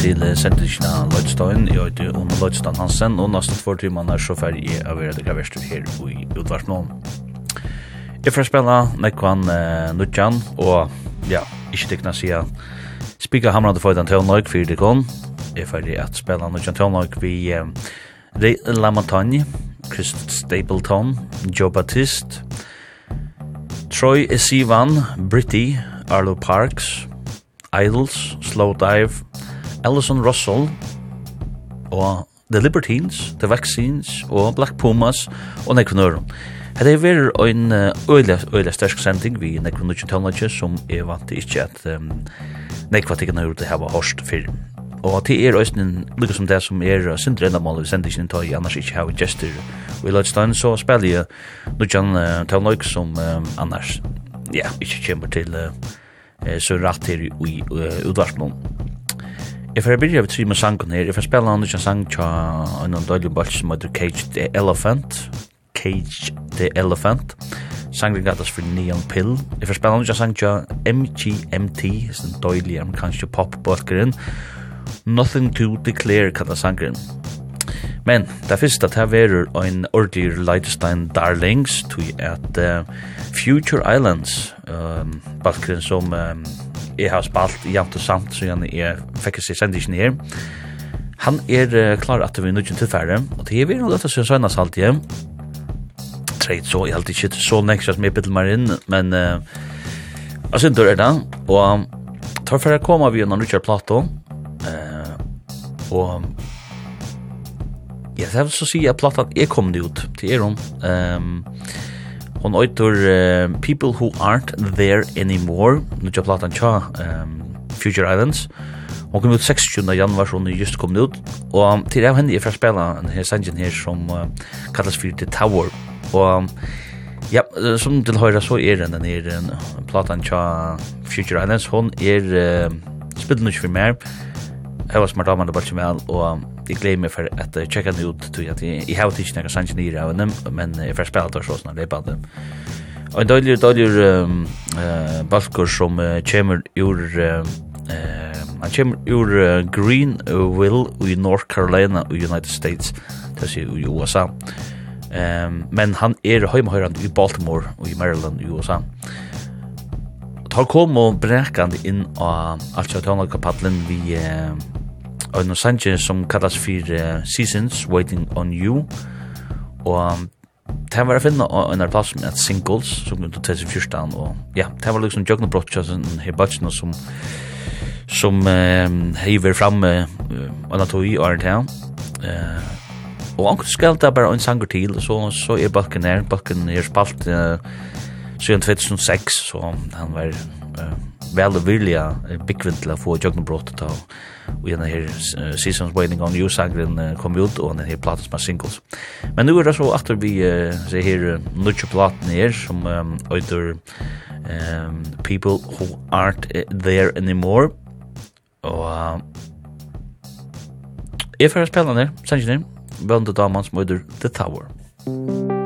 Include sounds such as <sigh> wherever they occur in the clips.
til sendingen av Lødstein. Jeg heter Ono Lloydstein Hansen, og nesten två timer så ferdig jeg av er det graverster her i Udvarsmålen. Jeg får spille Nekvan uh, Nudjan, og ja, ikke tekna sida spika hamrande for den tøvnøyk for det kom. Jeg er ferdig at spille Nudjan tøvnøyk vi uh, Ray Lamontagne, Chris Stapleton, Joe Batiste, Troy Esivan, Britty, Arlo Parks, Idols, Slow Dive, Alison Russell og The Libertines, The Vaccines og Black Pumas og Nekvnørum. Det er verið en øyla øyla sterk sending við nekkur nýggju tónleiki sum er vant til ikke at um, nekkur tekna nær til hava hårst fyrir. Og til er øysnin lukka som det som er sindri enda mål mál sendingin tøy annars ikke hava gestur. Og i læt så spiller jeg nýggjan uh, tónleik som um, annars ja, ikke kemur til uh, så rakt her i utvarsmån. Jeg får begynne med tre med sangen her. Jeg får spela andre sang tja en av døylig balt som heter Cage the Elephant. Cage the Elephant. Sangen gattas for Neon Pill. Jeg får spela andre sang tja MGMT, en døylig amerikansk pop-balkeren. Nothing to Declare kallar sangen. Men det fyrsta det verur ein ordelig Leidestein Darlings tog at uh, Future Islands um, balkeren som um, jeg har spalt jant og samt, så gjerne jeg fikk seg sendisjen her. Han er uh, klar at vi er nødgjent tilfære, og det er vi noe løtta sin søgnas alltid. Treit så, jeg alltid ikke så nekst som jeg bitt meg inn, men uh, jeg synes det er det, og tar for å komme vi gjennom Richard Plato, uh, og Ja, det er så å si at platan er kommet ut til Eron. Um, Hon oitur uh, People Who Aren't There Anymore, nu tja platan tja um, Future Islands. Hon kom ut 26. januar, så hon er just kommet ut. Og til av henne er fra spela en her sangen her som uh, kallas for The Tower. Og ja, som til høyra så er den her uh, platan tja Future Islands. Hon er uh, spillet nok for mer. Jeg var smart av meg, det var ikke med, og Jeg gleder meg for at jeg tjekker den ut til at jeg har ikke noen sannsyn i av dem, men jeg får spille der sånn det er bare det. Og en døylig, døylig um, uh, balkor som uh, kommer ur... Uh, uh, han kommer ur uh, Greenville i North Carolina i United States, det vil si i USA. Um, men han er høymehøyrande i Baltimore og i Maryland i USA. Tar kom og brekande inn av alt kjøttanlagkapatlen vi... Uh, og noen sanje som kallas for uh, Seasons Waiting on You. Og um, Det var å finne en plass med singles som kom til 2014 og ja, det var liksom Jøgne Brotja som her bøtjen som som eh, hever fram uh, Anatoi og Arnt her uh, og anker skal det bare en sanger til så, så er balken her balken er spalt uh, 2006 så han var uh, vel og vilja byggvind til å få jøgnumbrott ta. Og gjerne her uh, Seasons Waiting on You sangren uh, kom ut og denne her platen som er singles. Men nu er det så at vi uh, ser her nutje platen her som um, øyder um, People Who Aren't There Anymore. Og uh, jeg får spille den her, sannsynlig, Vønda Daman som øyder The Tower. Musik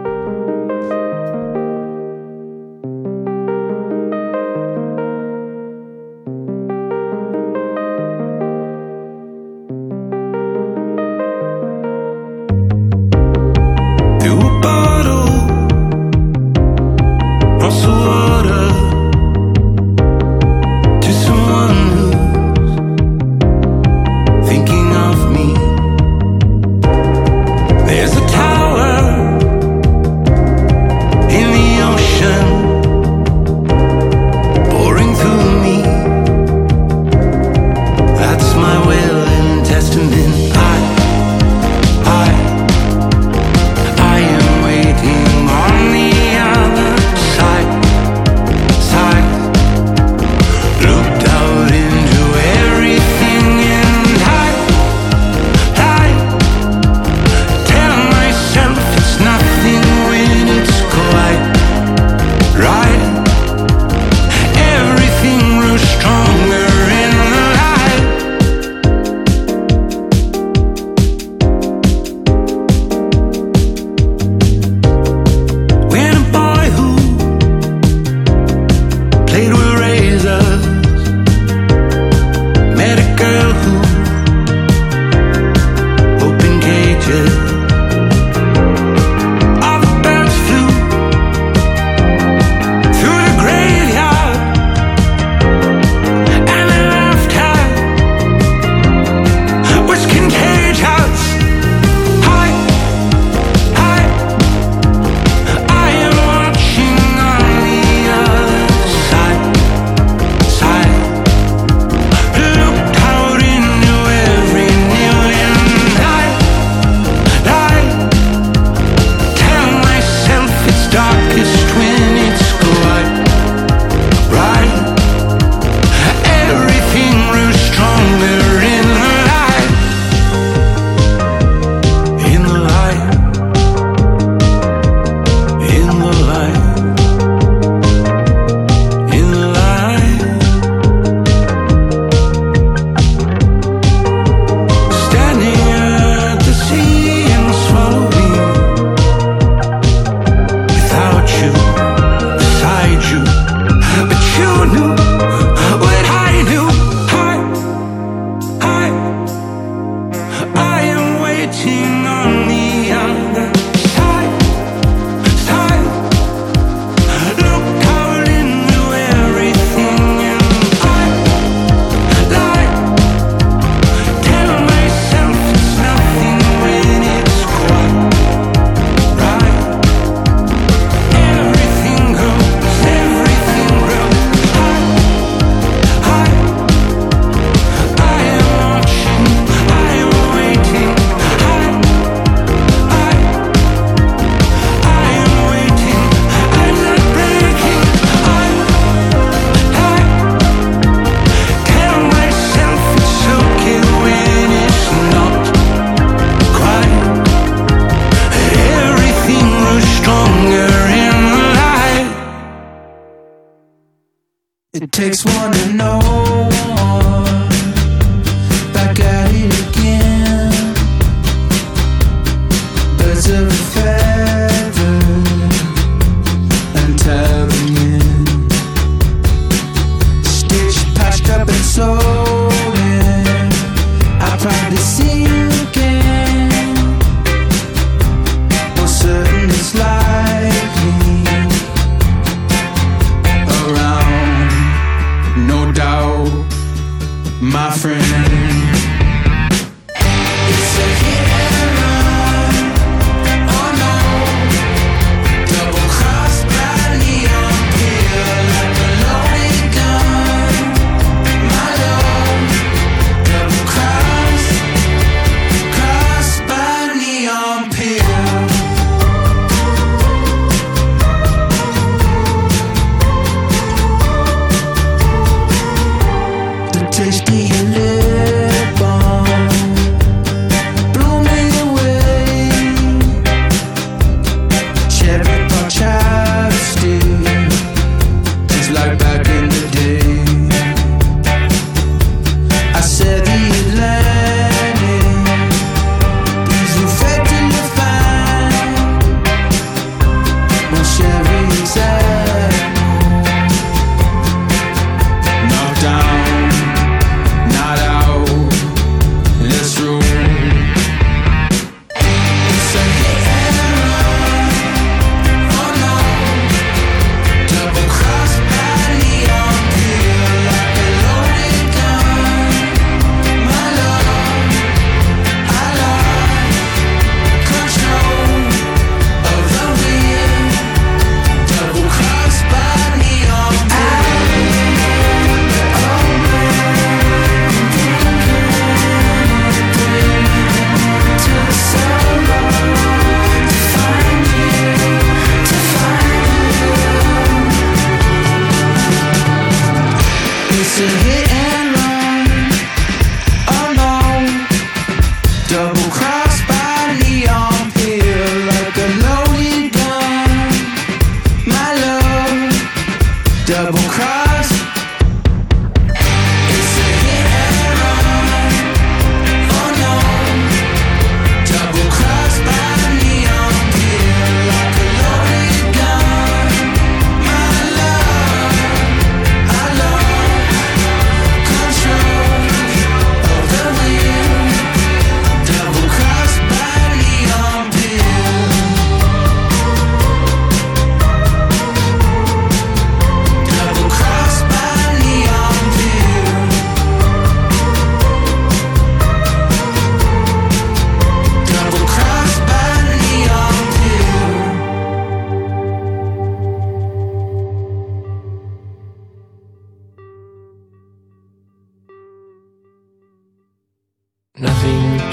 takes one to know.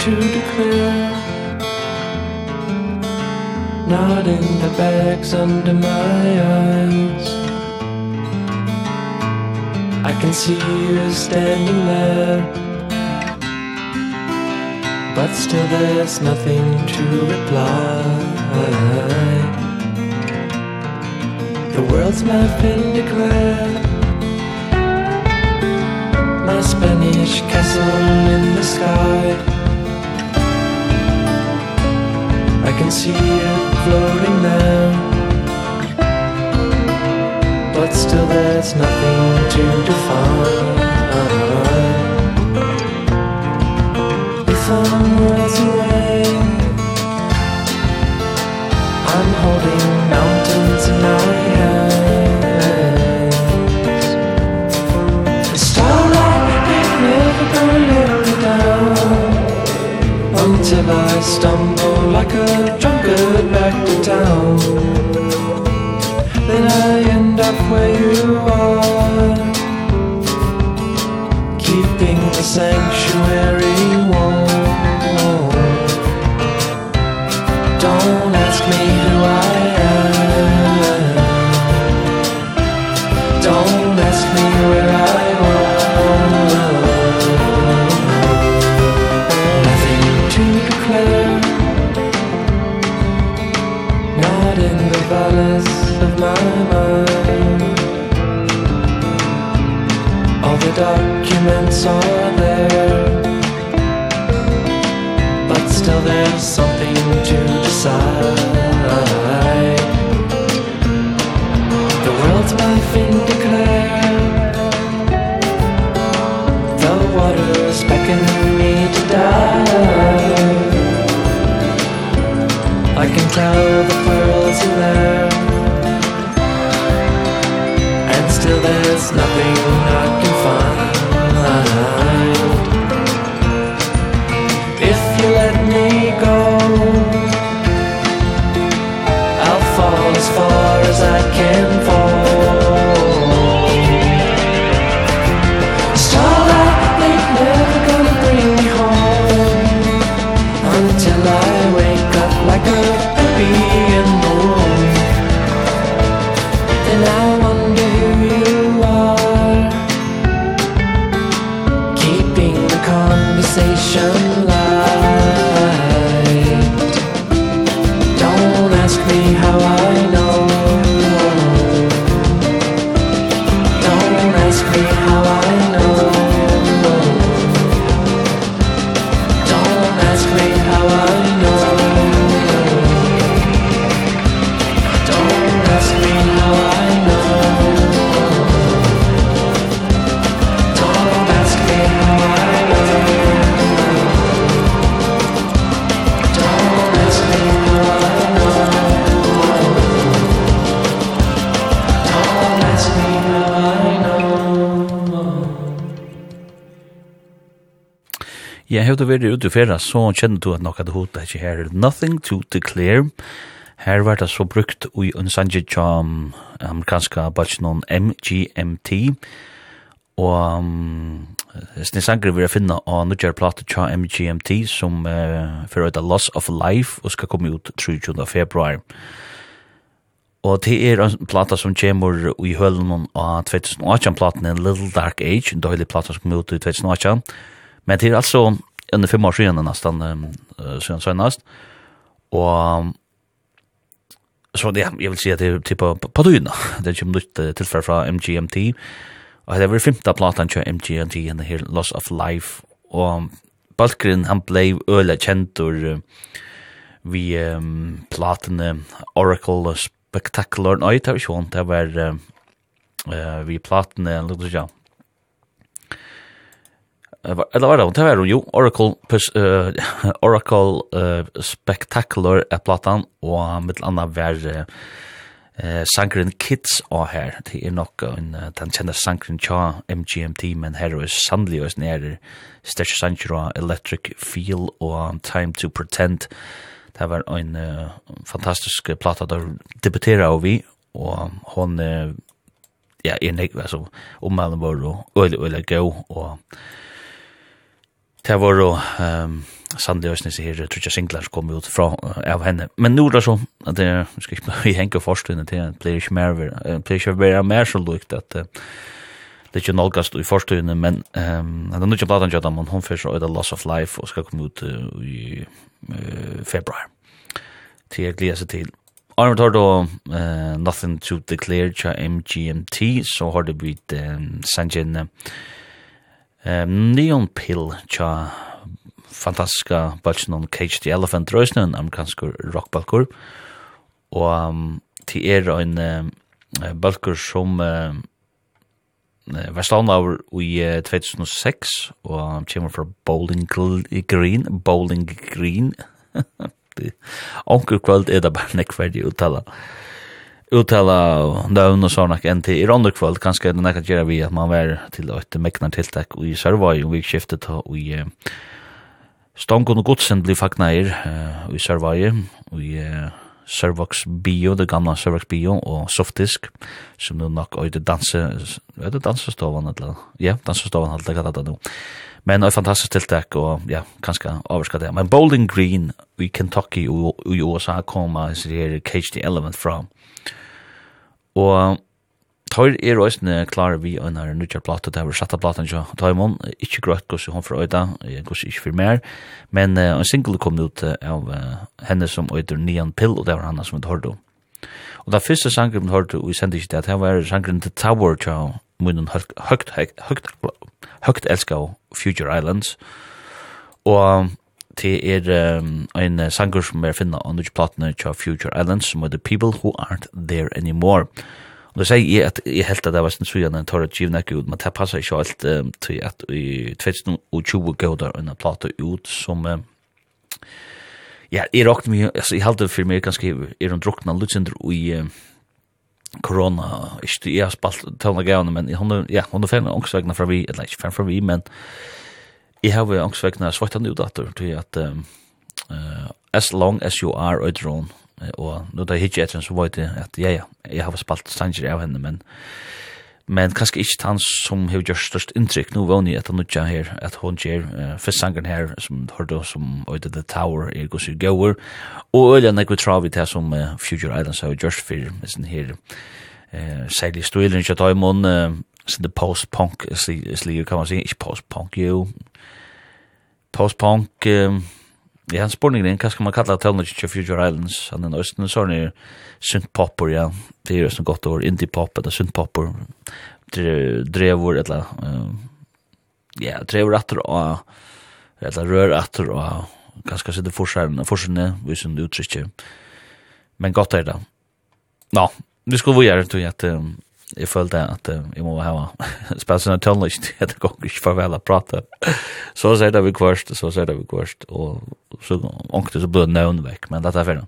to declare. Not in the bags under my eyes. I can see you standing there. But still there's nothing to reply. The world's my Fendiclair My Spanish castle in the sky. I can see it floating now But still there's nothing to define. The sun rolls away I'm holding mountains in my hands until I stumble like a drunkard back to town. Then I end up where you are. Keeping the sanctuary documents are there But still there's something to decide. The world's my fingerclair The waters beckoning me to die I can tell the pearls in there there's nothing I can find. If you let me go I'll fall as far as I can hevur du verið ute ferra så kjenner du at nokka at hota ikkje her nothing to declare. Her var det så brukt ui en sanje amerikanska bachelor MGMT og um, sni angre vil jeg finna av nødgjere plate tja MGMT som uh, fyrir ut Loss of Life og skal komme ut 23. februar. Og det er en plata som kommer i hølen av 2018-platen Little Dark Age, en døylig plata som kommer ut i 2018. Men det er altså under fem år sedan nästan eh, sen senast. Och så det jeg vil si at det er typ på på dyna. <laughs> Det kommer nytt tilfell fra MGMT. Og det er vel femte plattan til MGMT and her Loss of Life och Balkrin han blev öle uh, vi um, platene Oracle Spectacular Nei, det var ikke Sean det var uh, vi platene lukte ja eller var det hon, det? Var jo, Oracle, uh, <laughs> Oracle uh, Spectacular er platan, og mitt anna var eh, sangren Kids og her, det er nok en, den kjenner sangren tja MGMT, men her er sannelig og nere Stetsch Sanchero, Electric Feel og Time to Pretend, det var en uh, fantastisk plata der debutera av vi, og hon uh, ja, er nek, altså, ommelden var og øyelig, øyelig go, og Det var jo um, sannelig også nisse her trutja singlar som kom ut fra uh, av henne. Men nå er det <laughs> så, at det skal ikke bli henke forstående til, det blir ikke mer, blir ikke mer mer så lukt at uh, det er ikke nolgast i forstående, men um, det er ikke platan jadam, men hun fyrir så er Loss of Life og skal komme ut uh, i uh, februar. Til jeg gleder seg til. Arne tar då Nothing to Declare tja MGMT, så har det blitt um, Sanjin Uh, um, Neon Pill tja fantastiska balsen om Cage the Elephant Røsne, en amerikansk rockbalkur, og um, til er en um, balkur som uh, var slående over i uh, 2006, og han kommer fra Bowling Green, Bowling Green, <laughs> Onkel kvöld er det bare nekverdig uttala. Uh, uttala navn og sånn enn til i ronderkvall, kanskje det nekka gjerra vi at man var til et meknar tiltak i Sørvøy, og vi skiftet og i Stangon og Godsen blir fagnair i Sørvøy, og i Servox Bio, det gamla Servox Bio, og Softisk, som nu nok øyde danse, er det dansestovan, eller? Ja, dansestovan, alt det kallet det nå. Men et fantastisk tiltak, og ja, kanskje overska det. Men Bowling Green i Kentucky og i USA kom av her Cage the Element fra, Og Tar er også klare vi og nær nutja plata, det var satt av platan så jo, Taimon, ikke grøtt gos hon fra øyda, gos ikke for mer, men uh, en single kom ut uh, av uh, henne som øyder Nian Pill, og det var henne som vi hørte. Og det første sangren vi hørte, og vi sendte ikke det, det var sangren The Tower, tja, munnen høgt, høgt, høgt, høgt, høgt elska Future Islands, og det er um, en sanger som er finna on which platene til Future Islands som er The People Who Aren't There Anymore. Og det sier jeg at jeg helt at det var sin sujan en torra givna ikke ut, men det passer ikke alt um, til at i 2020 går der en plate ut som um, ja, jeg råkte mye, altså jeg halte for meg ganske er hun drukna lutsindur i um, corona, ikke, jeg har spalt tøvna gavne, men hun er, ja, hun er ferdig angstvegna fra vi, eller ikke ferdig fra vi, men Jeg har jo angst vekkene svartan ut at til at um, as long as you are a drone og nå da hitje etter så var det at ja, ja, jeg har spalt stanger av henne, men men kanskje ikke han som har gjort størst inntrykk, nå var hun i etter nødja her, at hun gjør uh, festsangeren her, som du hørte som øyde The Tower, er gos i gauer, og øyde nekve travi til som uh, Future Islands har gjort for, med sin her, uh, særlig støylen, i munn, uh, så det post-punk sliger kan man säga, inte post-punk, jo. Post-punk, um, ja, spårningen, hva skal man kalla tell Kitchen Future Islands, han er nøysten, så er det synth-popper, ja, det er jo sånn godt år, indie-pop, eller synth-popper, drevor, eller, ja, drevor atter og, eller rør atter og, ganske sitte forskjellene, forskjellene, vi som du uttrykker, men godt er det. Nå, vi skal vore gjøre, tror jeg, at, jeg følte at uh, jeg må ha spelt sånn tønlig <laughs> til at det går ikke farvel å prate. Så sier det vi kvørst, så sier det vi kvørst, og så ångte så ble nøvn vekk, men dette er ferdig.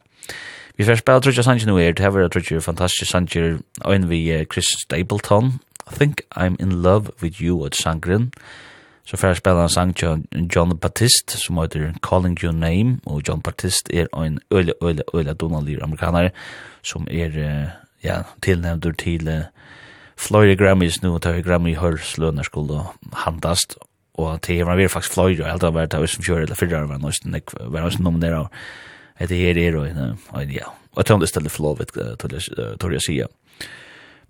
Vi får spela trutja sanjer nu er, det her var trutja fantastisk sanjer, øyn vi Chris Stapleton, I think I'm in love with you at Sangren, Så får jeg spela en sang til John Baptist, som heter Calling Your Name, og John Baptist er en øyla, øyla, øyla donalir amerikaner, som er, ja, tilnevndur til fløyre Grammys nu, tar vi Grammy hørslønner skulle handast, og til man vil faktisk fløyre, og helt av vært av som kjører eller fyrre var nøysten, var nøysten nominera, etter her er, og ja, og jeg tror tømte stedet flåvet, tror jeg sier.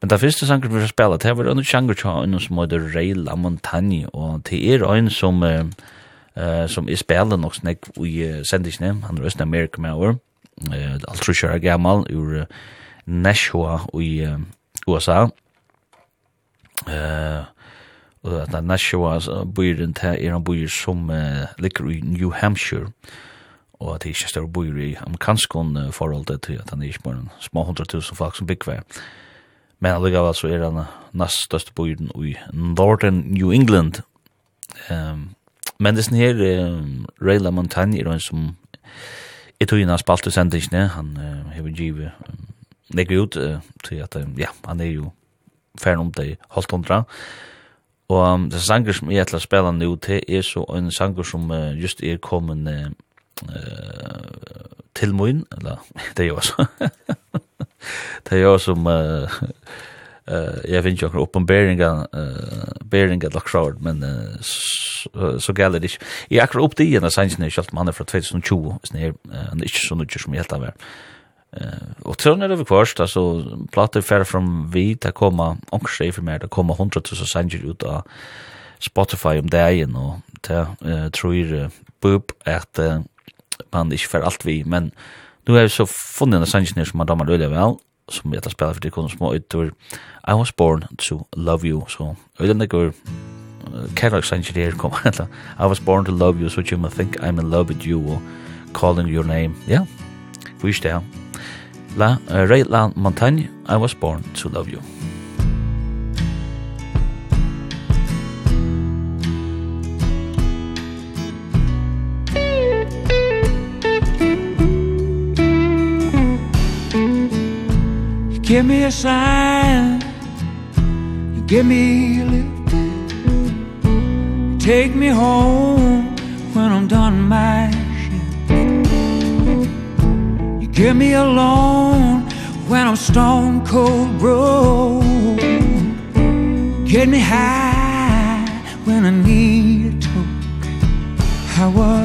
Men det første sanger vi har spela, det var under sjanger tja, en som heter Ray La Montagne, og til er en som, uh, som er spela nok snakk i uh, sendisene, han er Østen Amerika med over, uh, alt tror jeg er gammel, ur uh, Nashua i uh, USA, Eh og at Nashua bøyren til er en bøyer som uh, ligger i New Hampshire og at det ikke står bøyer i amerikanskon uh, forhold til at han er ikke bare en små hundra tusen folk som bygger men alligavel så er han næst største bøyren i Northern New England. Um, men det er sånn her um, Rayla Montagne er han som i tøyna spalte sendingsne han uh, har givet um, legger ut uh, til at uh, ja, han er jo fern om det halvt hundra. Og um, det sanger som jeg er til å spela nu til er så en sanger som uh, just er kommet uh, til moin, eller det er jo også. det er jo som uh, uh, jeg finner jo akkurat oppenberinga uh, beringa lagt sjåret, men uh, så så gælder det ikke. Jeg er akkurat opp det igjen av sangen, selv om han er fra 2020, han er ikke så nødvendig som jeg helt av er. Eh och tror när det var först alltså plattor fair från vi ta komma och sig för mer det komma 100 000 sanger ut av Spotify om dagen och ta eh tror bub att man inte för allt vi men nu har så funnit en sanger som man dammar öliga väl som jag tar spela för det kommer små utor I was born to love you. Så öliga det går Kærlok sanger her kom I was born to love you so <laughs> you may think I'm in love with you or calling your name. Yeah wish down La, uh, Ray La Montagne, I was born to love you. You give me a sign. You give me a lift. You Take me home when I'm done my Give me alone when I'm stone cold broke. Get me high when I need a toke I was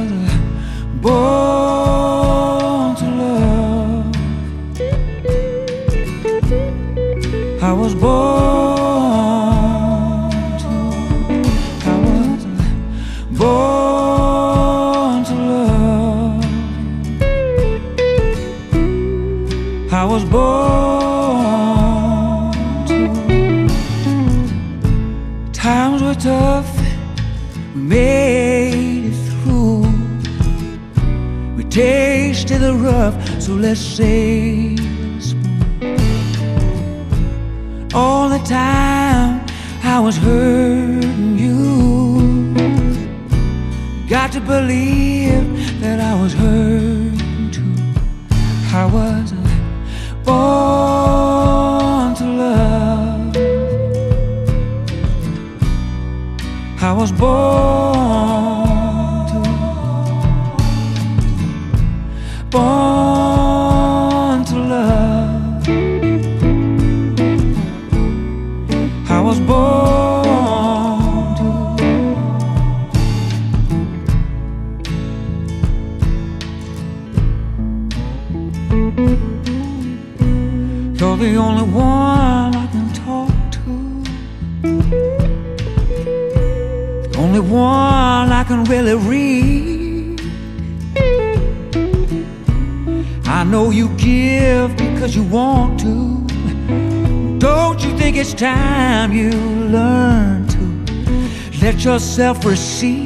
yourself receive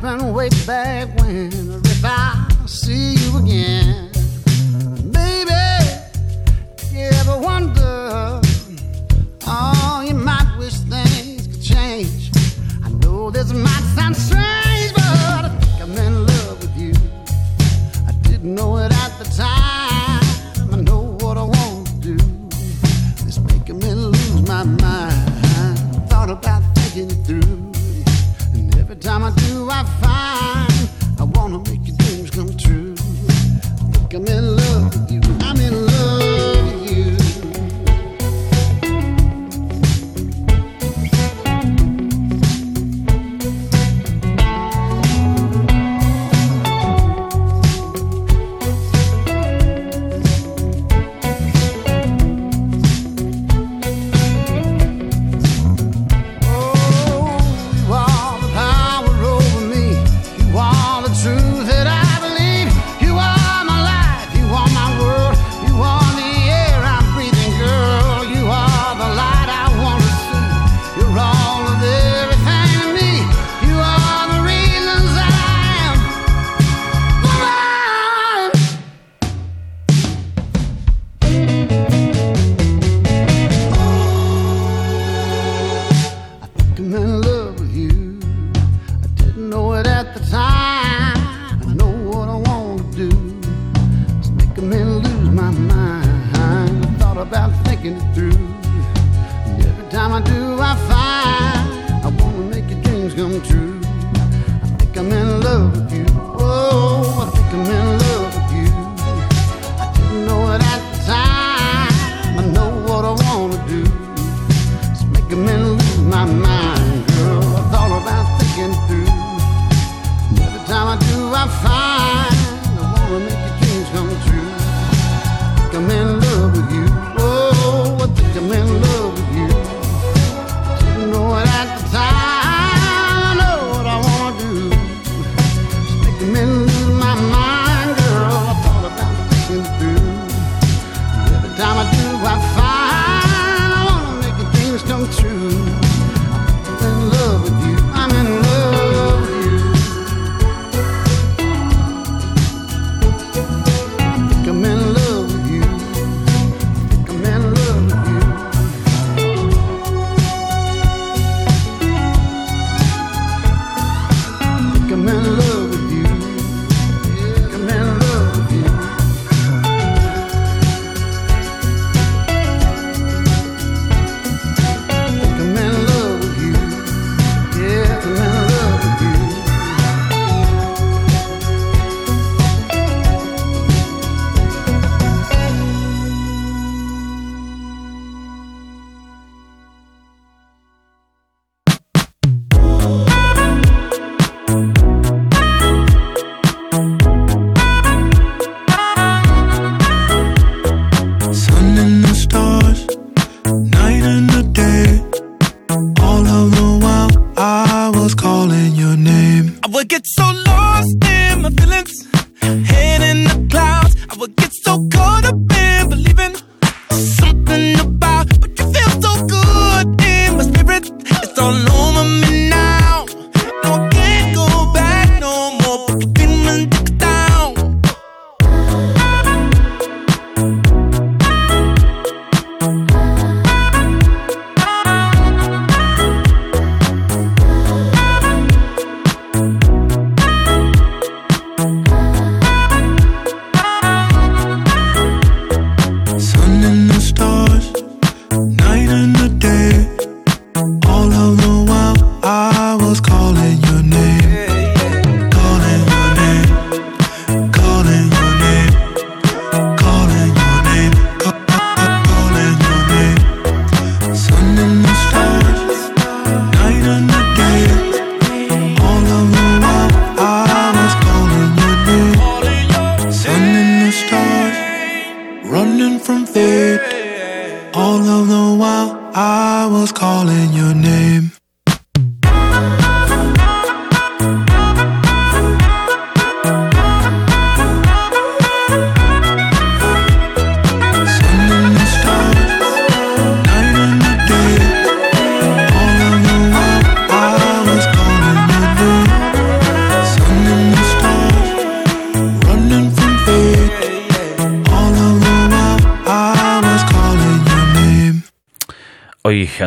happened way back when If I see you again. Baby, you ever wonder Oh, you might wish things could change. I know this might sound strange.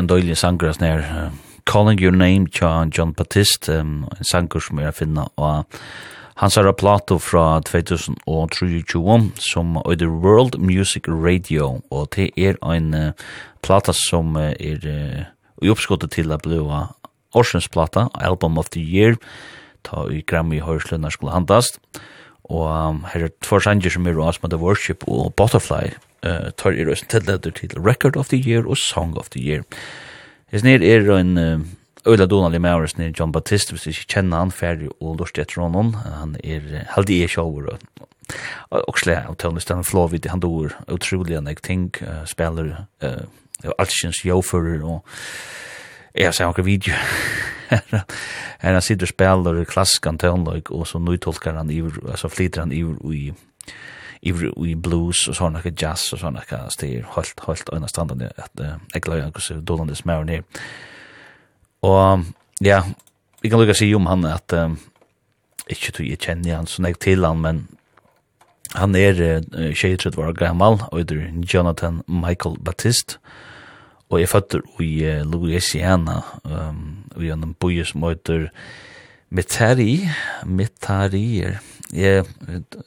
en døylig sanger som er Calling Your Name tja John Baptiste, um, en sanger som er å finne og hans er plato fra 2023 som er The World Music Radio og det er en uh, plata som er uh, i oppskottet til å bli Orsens plata, Album of the Year, ta i Grammy Høyslønner skulle handast. Og um, her er tvær sanger som er Osmond The Worship og Butterfly, uh, tar i røysen til leder til Record of the Year og Song of the Year. Hes nir er en uh, Øyla Donald med oss nir John Baptiste, hvis ikke kjenner han ferdig og lort etter honom, han er heldig er sjåver og og slä av tøvnlistan flåvid, han dår utrolig enn jeg ting, uh, spiller uh, alskjens jofører og jeg har sett noen video <laughs> her han sitter og spiller klassisk antøvnløyk og så nøytolkar han iver, altså flyter han iver i i blues og såna här jazz og såna här styr helt helt ena standarden att jag glömmer hur så dolande det mer og ja, vi kan lukka si om han at att inte tog jeg kjenner han så näck til han men han er uh, 23 år gammal og er Jonathan Michael Baptist og jeg føtter i uh, Louisiana, um, og i en boi som heter Metairie, Metairie, Ja,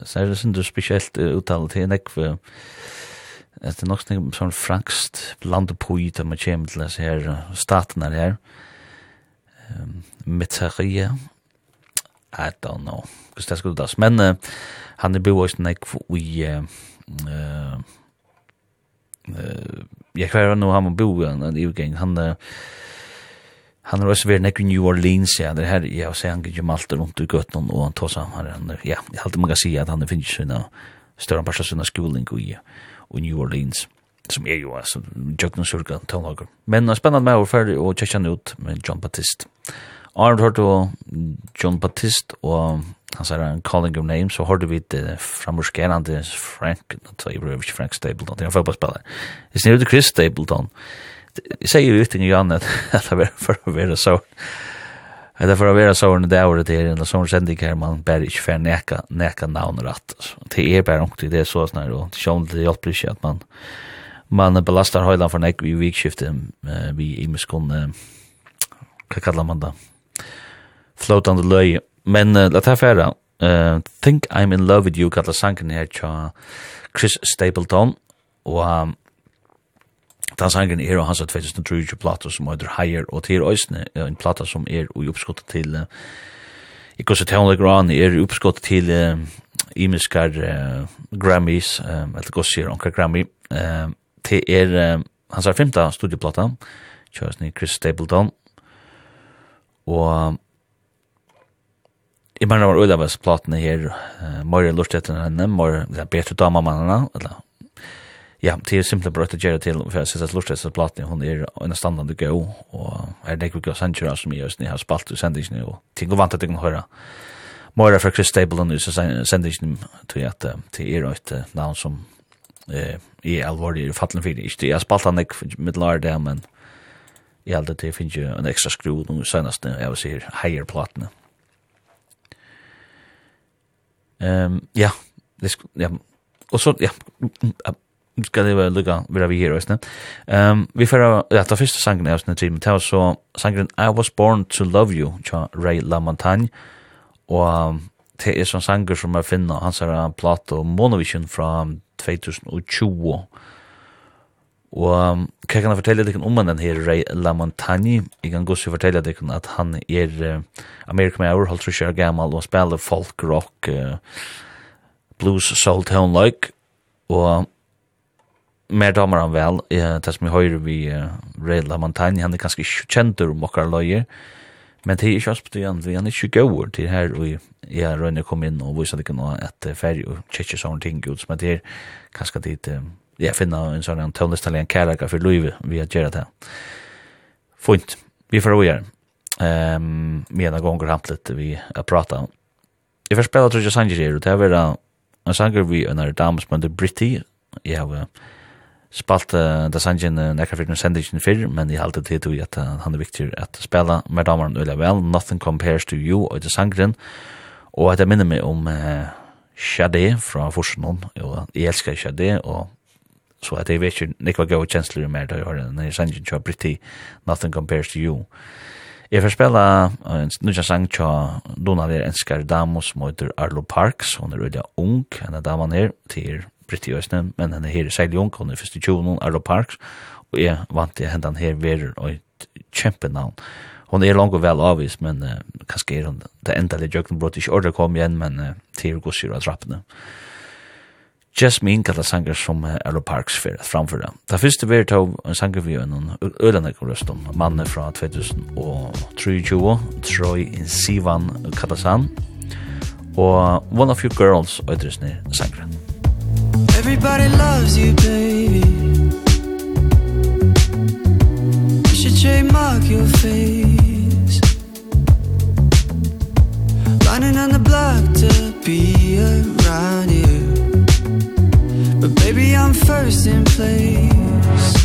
så er det sånn spesielt uttale til nek for det er nok sånn sånn frankst landepoi til man kommer til disse her statene her. Um, Mitterie I don't know hvordan det skulle das men uh, han er bo også nek for i uh, uh, jeg kvar nå han må bo i en ivergang han uh, Han har også vært nekk i New Orleans, ja, det her, ja, og så han gikk malte rundt i gøtten, og han tog seg, han, han, ja, jeg halte man kan si at han finnes sånne, større parst av sånne skoling i, i New Orleans, som er jo, altså, jøkken surga, tålager. Men uh, spennende med å ferdig og tjekke han ut med John Baptiste. Arnold hørte og John Baptiste, og han sier han calling your name, så hørte vi det framorskerende Frank, nå tar jeg ikke Frank Stapleton, det er en fotballspiller. Jeg snir ut Chris Stapleton, og jag säger ju utan Jan annat att det var för att vara så att det för att vara så när det året är en som sändig här man bär inte för neka näka namn rätt det er bara inte det er så snär då det sjön det hjälper inte att man man belastar hela för näck vi weekskiftet vi i muskon vad kallar man det floatande löje men uh, låt här färra uh, think i'm in love with you kallar sanken här tja Chris Stapleton og um, Den sangen er og hans av 2003 plata som heter Higher og til Øysene, en plata som er i oppskottet til uh, Ikke så tøvnlig grann er i oppskottet til uh, imiskar uh, Grammys, um, eller gos sier onka Grammy, uh, til er uh, hans er femta studieplata, kjøres ni Chris Stapleton, og Jeg mener var øyla platene her, uh, Møyre lort etter henne, Møyre, det er bedre dama mannene, eller Ja, det er simpelthen brøtt å gjøre til, for jeg synes at Lortes platen, hun er en standande gøy, og er det ikke gøy sendtjøra som jeg har spalt i sendingen, og ting og vant at jeg kan høre Mora fra Chris Stapleton i sendingen, til at det er et navn som er alvorlig i fattelen fyrir, ikke jeg har spalt han ikke med lær det, men jeg held at det finnes jo en ekstra skru noen senest, jeg vil si, heier platene. Um, ja, det, ja, og så, ja, ska det vara lugga vi har vi här istället. Ehm vi får ja ta första sången är snart till tell så sången I was born to love you cha Ray LaMontagne och det är sån sanger som jag finner hans här platta Monovision från 2020. Og um, hva kan jeg fortelle deg om den her Ray LaMontagne? Jeg kan godt fortelle deg at han er uh, American Mayor, holdt trusjer gammel og spiller folk, rock, uh, blues, soul, tone, like. Og mer damer han vel, eh, det som vi høyre vi eh, Rail Lamantagne, han er ganske ikke kjent om okkar løyer, men det er ikke også betydende, han er ikke gøyver til her, og jeg røyne kom inn og viser ikke noe at ferie og tjekke sånne ting ut, men det er ganske dit, uh, jeg finner en sånn en tøvnestallig en kærlega for løyve vi har gjør det. Fint, vi får røyere. Um, Mena gonger hantlet vi har pratet. Jeg får spela jeg, Sanger her, og det er vera en sanger vi, en er damer som heter Britti, jeg har spalt uh, da sanjen uh, nekka fyrir sendingen fyrir, men i halte til du at uh, han er viktig at spela med damaren ulla vel, Nothing Compares to You og det sangren, og at jeg minner meg om uh, Shade fra Forsenon, og jeg elskar Shade, og så at jeg vet ikke nekva gau kjensler mer da jeg har en sanjen tja Britti, Nothing Compares to You. Jeg får spela en nukja sang tja Donald er enskar damos som heter Arlo Parks, hun er ulla ung, henne daman her, til Britti Øsne, men henne her i Seil Ung, hun er først i 20, Arlo Parks, og jeg vant til henne her verer og et kjempenavn. Hon er langt og vel avvist, men uh, kanskje er hun det enda litt jøkken, brått ikke ordet kom igjen, men uh, til gosir av trappene. Jasmine kallar sanger som uh, Arlo Parks fyrir at framføre. Da første vi er tog en sanger vi gjør noen ødenekker røst om mannen fra 2023, Troy Sivan Katasan, og One of Your Girls, og etter snill sangeren. Everybody loves you, baby. You should trademark your face. Running on the block to be around you. But baby, I'm first in place.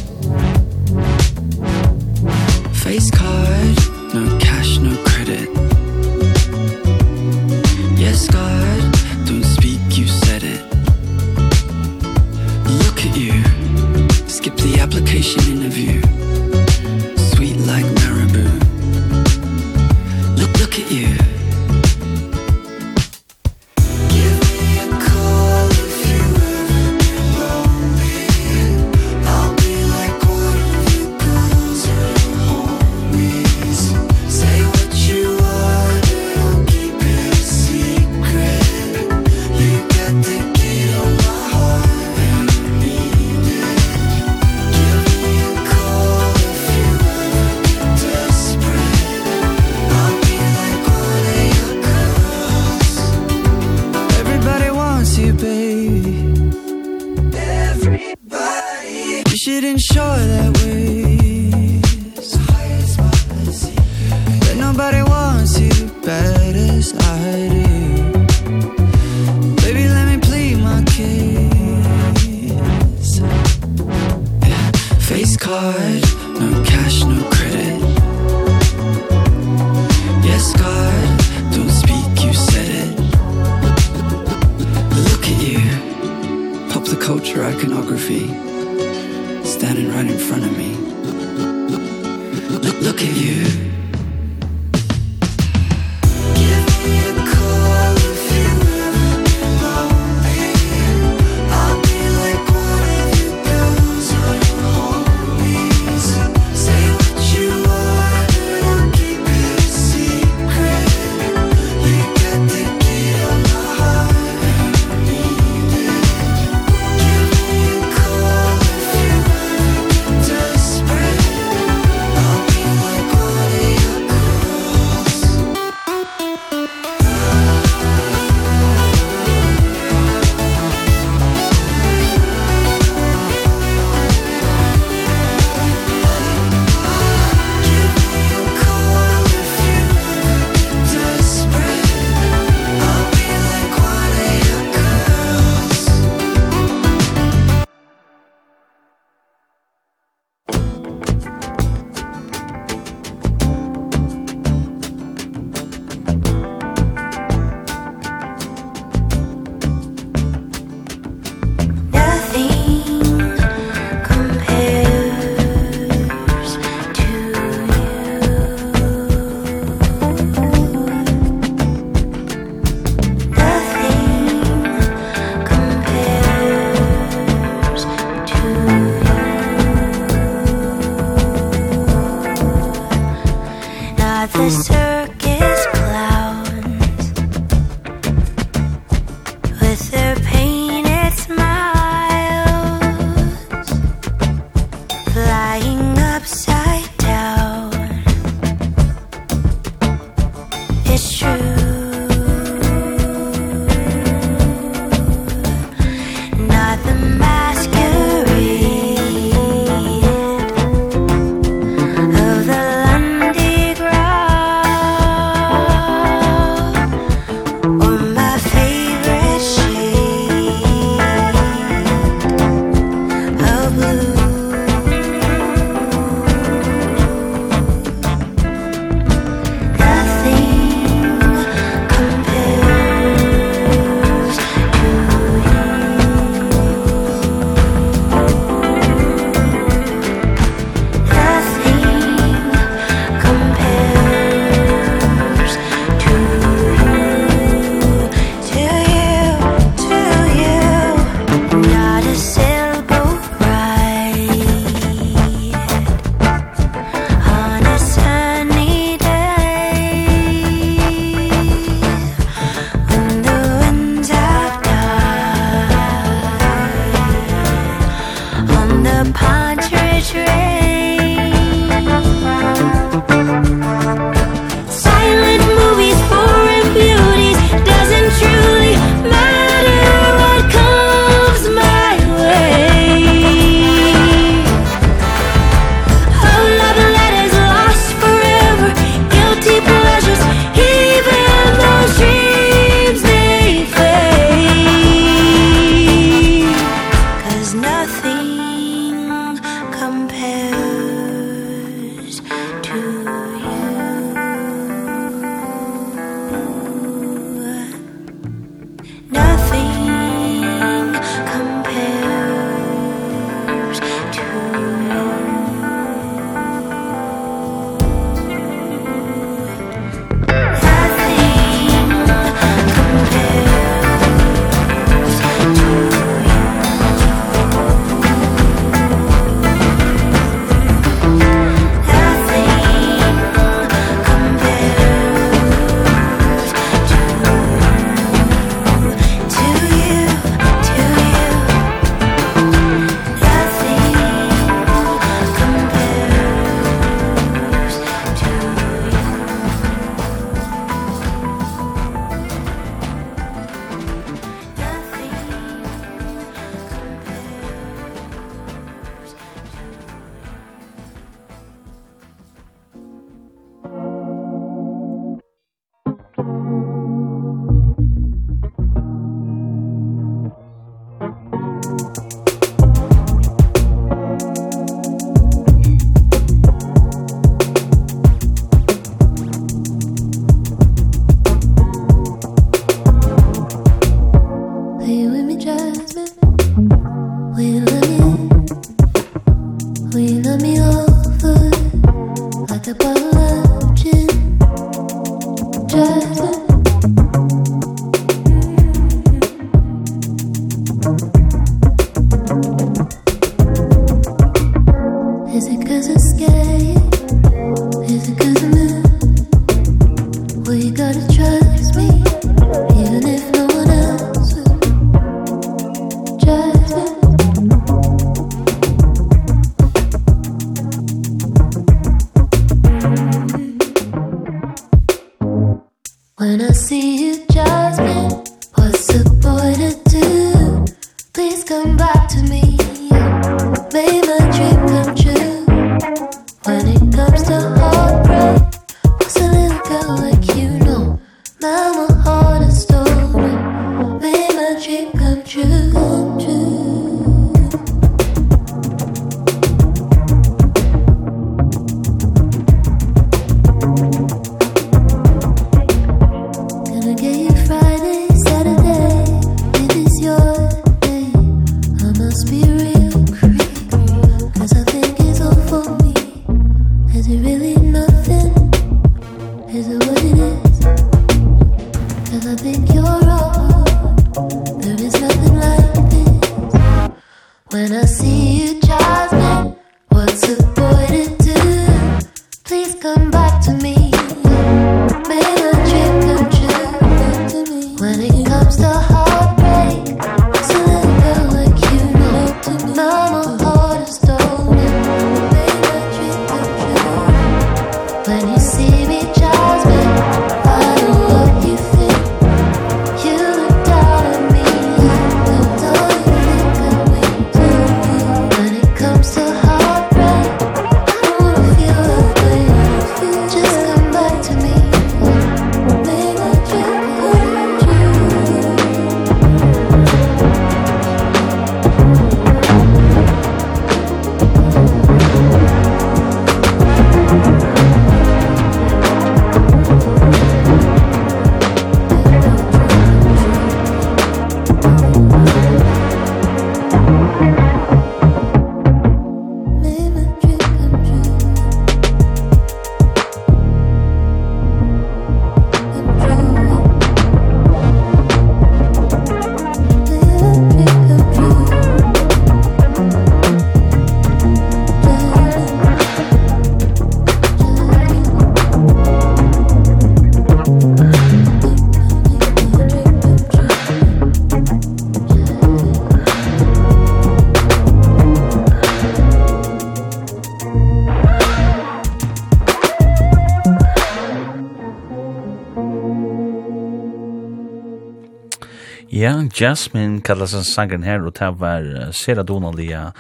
Jasmine kallas en sangen her, og det var Sera Donalia,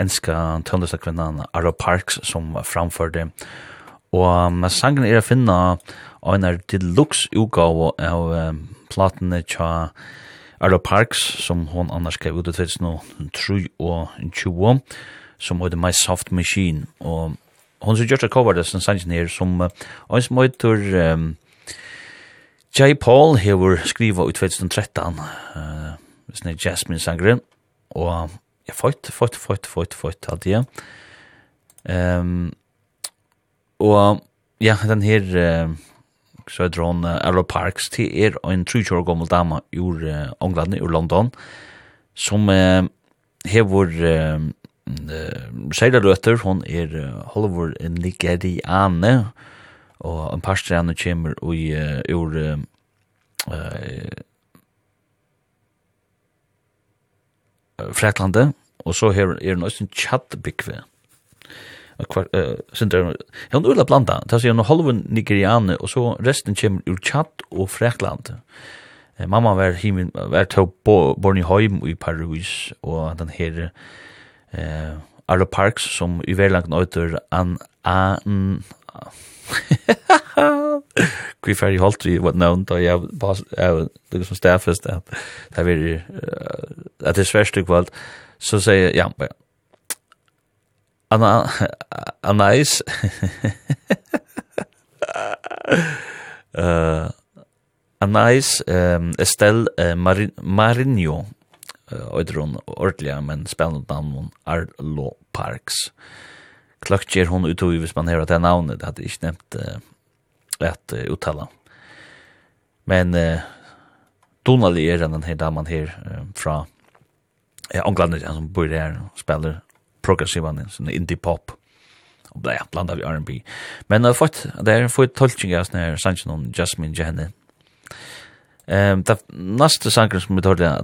enska tøndestakvinnan Ara Parks som framførte. Og sangen er å finne av en deluxe utgave av platene tja Ara Parks, som hon annars skrev ut i 2003 og 20, som heter My Soft Machine. Og hon som gjør seg cover det som sangen her, som en som heter... Um, J. Paul hever skriva i 2013, uh, sånne Jasmine Sangren, og jeg føyt, føyt, føyt, føyt, føyt, alt det. Um, og ja, den her, uh, så er dron uh, Arrow Parks, til er en 30 år gammel dama ur uh, England, ur London, som uh, hever uh, uh, Seila Røtter, hon er uh, Hollywood Nigeriane, og og en par strand kommer i ur eh Fraklande, og så her er det også en tjattbikve. Sindar, jeg har en blanda, det er en halven nigeriane, og så resten kommer ur tjatt og Eh Mamma var himin var til born i heim i Paris, og den her eh, Arlo Parks, som i verlangt nøyter an, an, Kvi fer i halt vi what known då jag var det som stäfest at det är att det är svårt kvalt så säger ja Anna Anais. <laughs> Eh Anais ehm Estelle Marinho. Eh, drön ordliga men spännande namn Arlo Parks. Eh klöktjer hon ut och hvis man hör att det namnet hade inte nämnt uh, att uh, uttala. Men uh, Donald är den här damen här uh, från ja, England som bor där och spelar progressiva in, sån indie pop och bla blandad i R&B. Men har fått där får fått tolkning av när Sanchez och Jasmine Jenny. Ehm um, ta nästa sangen som vi hörde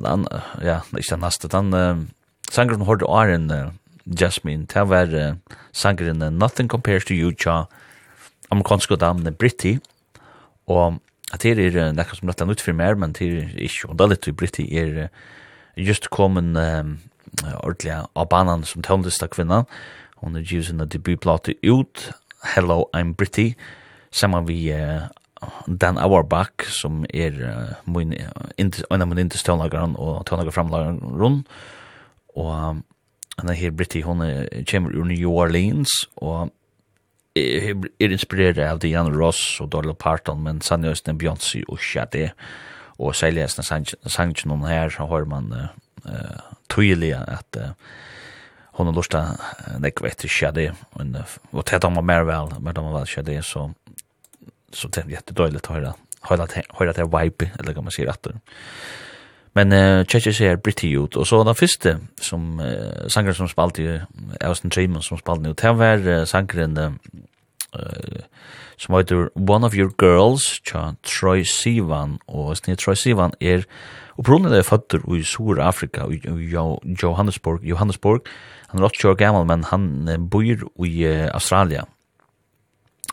ja, inte nästa den um, sangen som hörde Iron en Jasmine, det var uh, sangeren Nothing Compares to You, tja amerikanske damene Britti, og at det er uh, nekka som nøtta nytt for mer, men det er ikke om det er litt til Britti er uh, just kommet um, ordentlig av banan som tøvnlista kvinna, hun er givet sin debutplate ut, Hello, I'm Britti, saman vi uh, Dan Auerbach, som er uh, min, uh, en av min indestøvnlageren og tøvnlager framlageren, og um, Anna her Britti, hon kommer ur New Orleans, og er inspireret av Diana Ross og Dolly Parton, men sannlig også Beyoncé og Shade, og særlig også sangen hon her, så har man uh, tydelig at uh, hon har lyst til nekve etter Shade, og tett om man mer vel, mer om man vel Shade, så så det er jättedåligt att höra höra det här vibe eller kan man säga att Men uh, tjekkje ser pretty ut, og så den första som, uh, sangren som spalt i Austin Treman som spalt ut, till var uh, sangren uh, som heter One of Your Girls, tja Troy Sivan, og snir Troy Sivan er opprinnelig er føtter i Sur-Afrika, i, jo Johannesburg, Johannesburg, han er 80 år gammal, men han uh, bor i uh, Australia,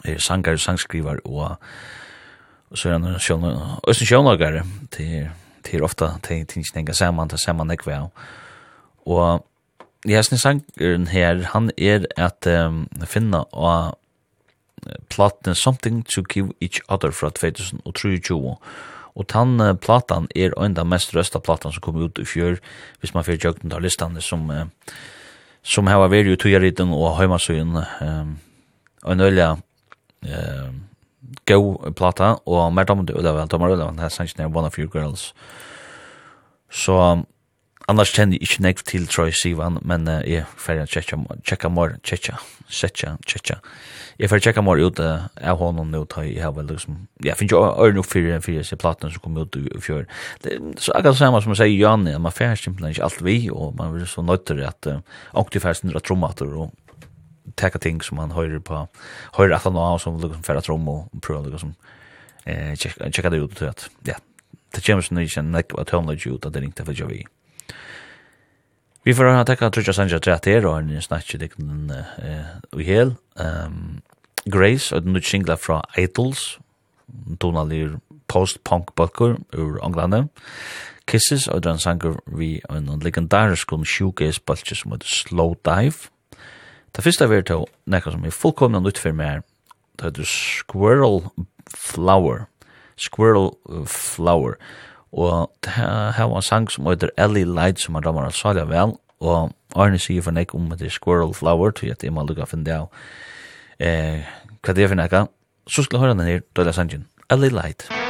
er sangar, sangskrivar, og, og så er han sjønlager, til til ofta til tingene saman, til sammen ekve av. Og jeg synes sangeren her, han er at um, finna og platen Something to Give Each Other fra 2023. Og tann uh, platan er enda mest røsta platan som kom ut i fjør, hvis man fyrir jøgnet av listane som, uh, som hava veri i tujariten og heimasøyen. Um, og en øyla um, go plata, og mer damer til vel damer Ullavel, her sannsyn er One of Your Girls. Så annars kjenner jeg ikke nekv til Troy Sivan, men uh, jeg får tjekka tjekka mor, tjekka, tjekka, tjekka. Jeg får tjekka mer ut uh, av honom nå, ta jeg har vel liksom, jeg finner jo øyne opp fyrir, fyrir seg platen som kom ut i fjør. Så akkurat det samme som jeg sier Janne, man får simpelthen ikke alt vi, og man blir så nøytter at uh, ångtig færsen drar trommater og tacka ting som man hører på hører att han har som liksom för att rum och prova liksom eh checka checka det ut så att ja det känns nu inte nek vad hon lägger ut att det inte för vi vi får ha tacka Trisha Sanja Trater och en snack det kan eh vi hel. Ehm Grace og den nye singla fra Idols tonalir post-punk bøkker ur Anglande Kisses og den sanger vi en legendarisk om shoegaze bølge som heter Slow Dive. Det første er til nekka som er fullkomna nytt for meg, det heter Squirrel Flower. Squirrel Flower. Og det her var en sang som heter Ellie Light, som er damer av Salja vel, og Arne sier for nek om det er Squirrel Flower, til at jeg må lukka finne det av eh, hva det er for nekka. Så skal jeg høre den her, Døyla Sanjin, Ellie Light. Ellie Light.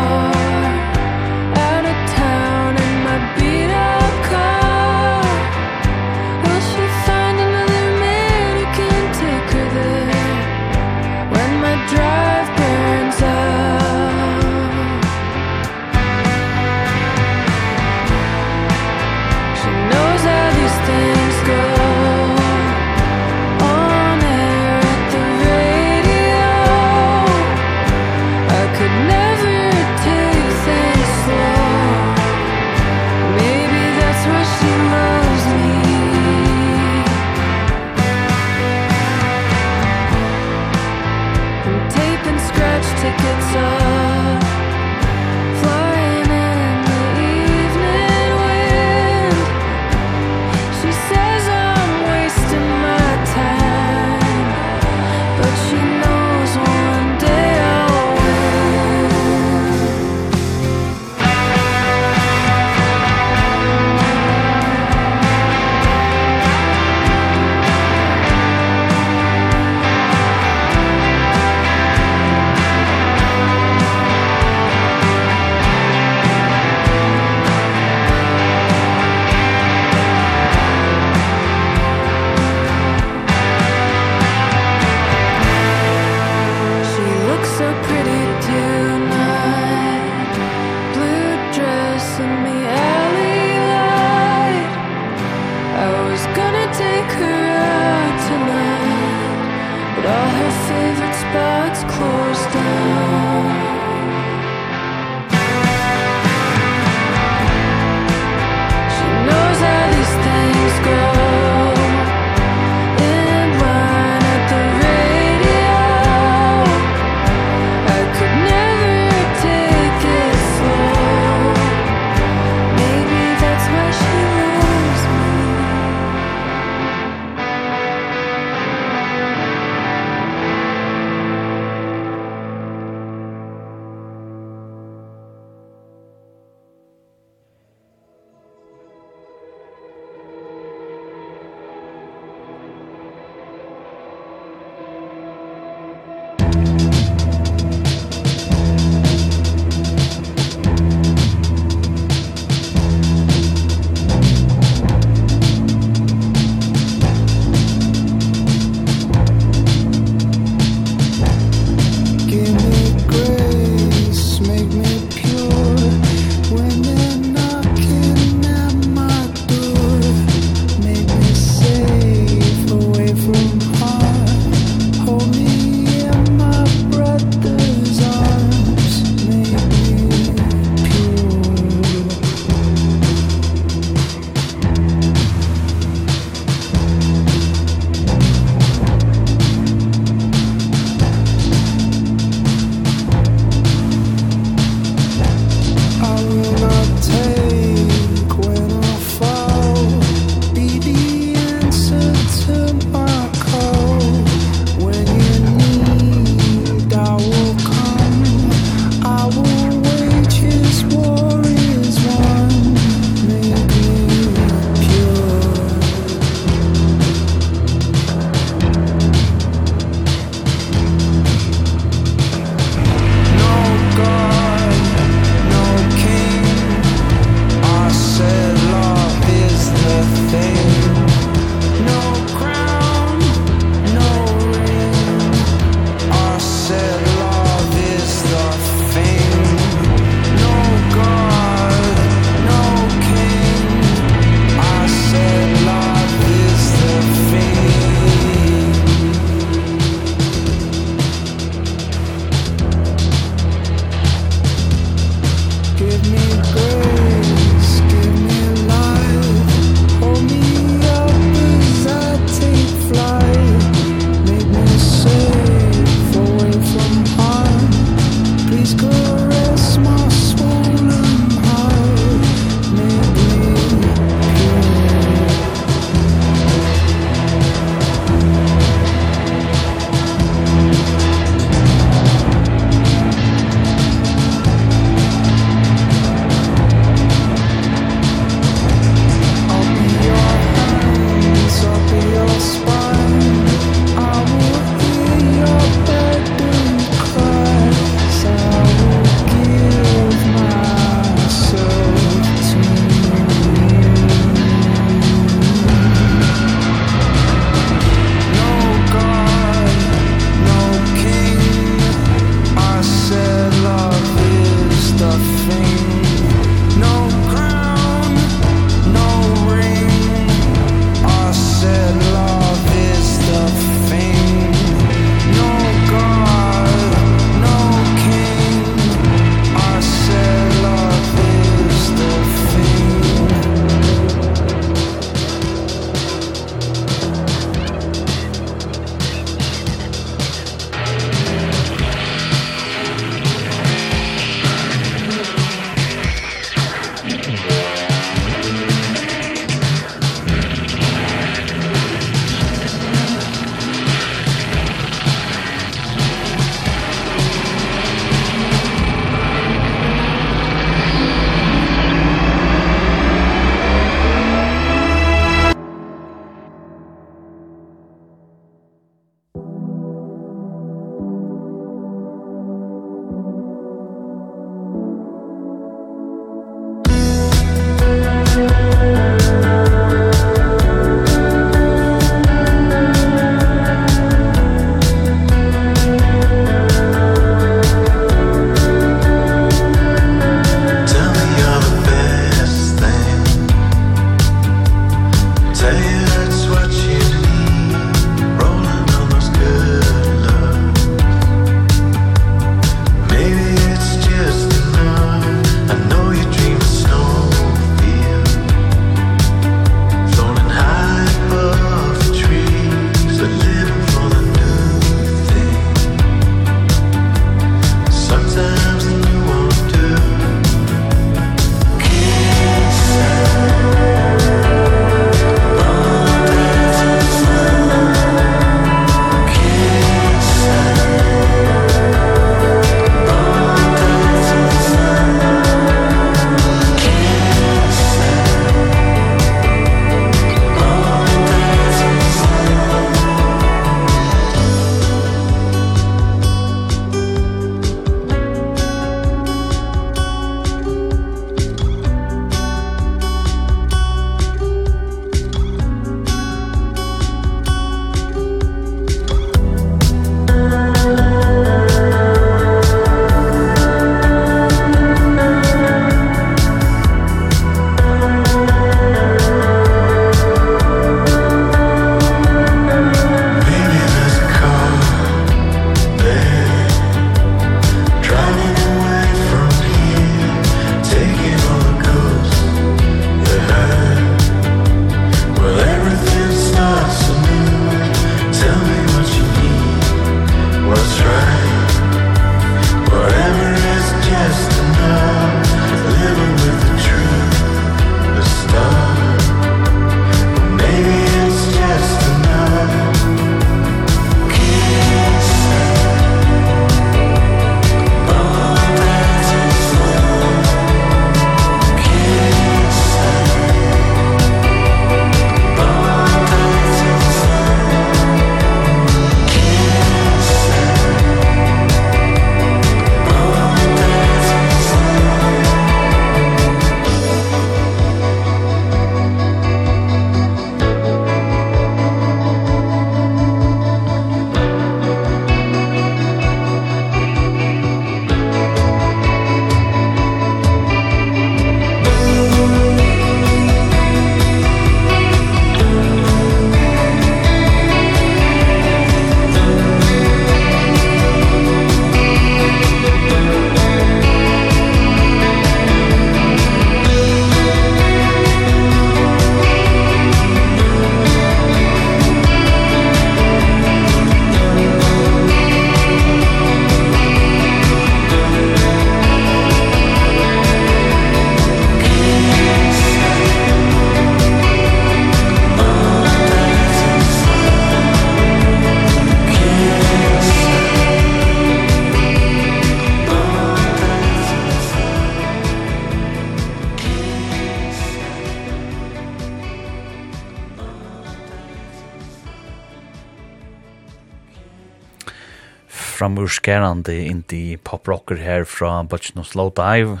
framur skærande indie poprocker her fra Butchnum Slow Dive.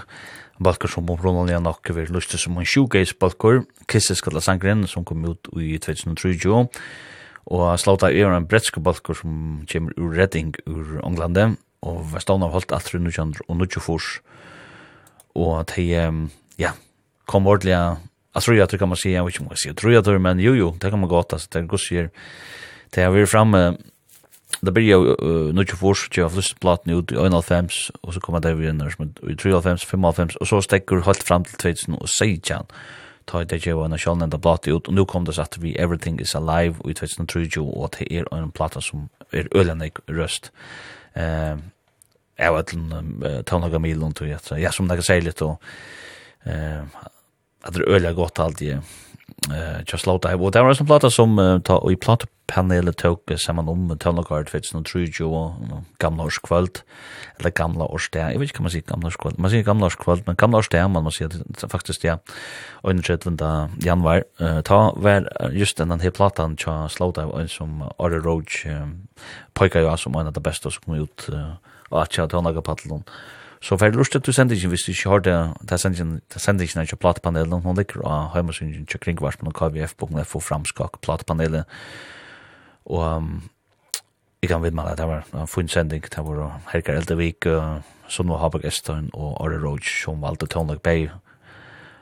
Balkar som om Ronald Jan Akke vil lyste som en shoegaze balkar. Kisses kalla sangren som kom ut i 2003. Og Slow Dive er en bretske balkar som kommer ur Redding ur Englande, Og Vestavn har holdt alt rundt 1900 og 1924. Og de, ja, kom ordentlig Jag tror jag kan man ser, jag vet inte om jag ser, tror jag tror, men jo, jo, det kan man gata, så det går sig. Det har vi framme Da blir jo uh, nu ikke fors, jeg har flyst platen ut i 1,5, og så kommer det vi inn i 3,5, 5,5, og så stekker helt fram til 2016, ta i det jo en sjålen enda platen ut, og nå kom det satt vi Everything is Alive i 2003, og det er en plata som er ølendig røst. Eh, jeg vet ikke, ta noen milen, jeg som det kan si litt, og eh, at det er ølendig godt alltid, uh, Just Low Dive. Og det var en plata som uh, ta, og i platapanelet tok saman om Tøvnagard, vet du, tror jo gamla års kvöld eller gamla års årsdag, jeg vet ikke hva man sier gamla års kvöld man sier gamla års kvöld men gamla års årsdag, man må si faktisk, ja, 31. januar, uh, ta var just den her platan tja Slow Dive, som Ari Roach, um, poika jo som en av det beste som kom ut, uh, og atja Tøvnagard-paddelen, Så för lust att du sänder ju visst du har det där sänder det sänder ju inte platepanelen, hon ligger och hemma syns ju kring vars på KVF på när får fram skak plattpanelen. Och kan vid mig det var en fin sending, det var Helga Eldevik uh, var Haberg Eston og Arne Roach som valgte Tonlock Bay.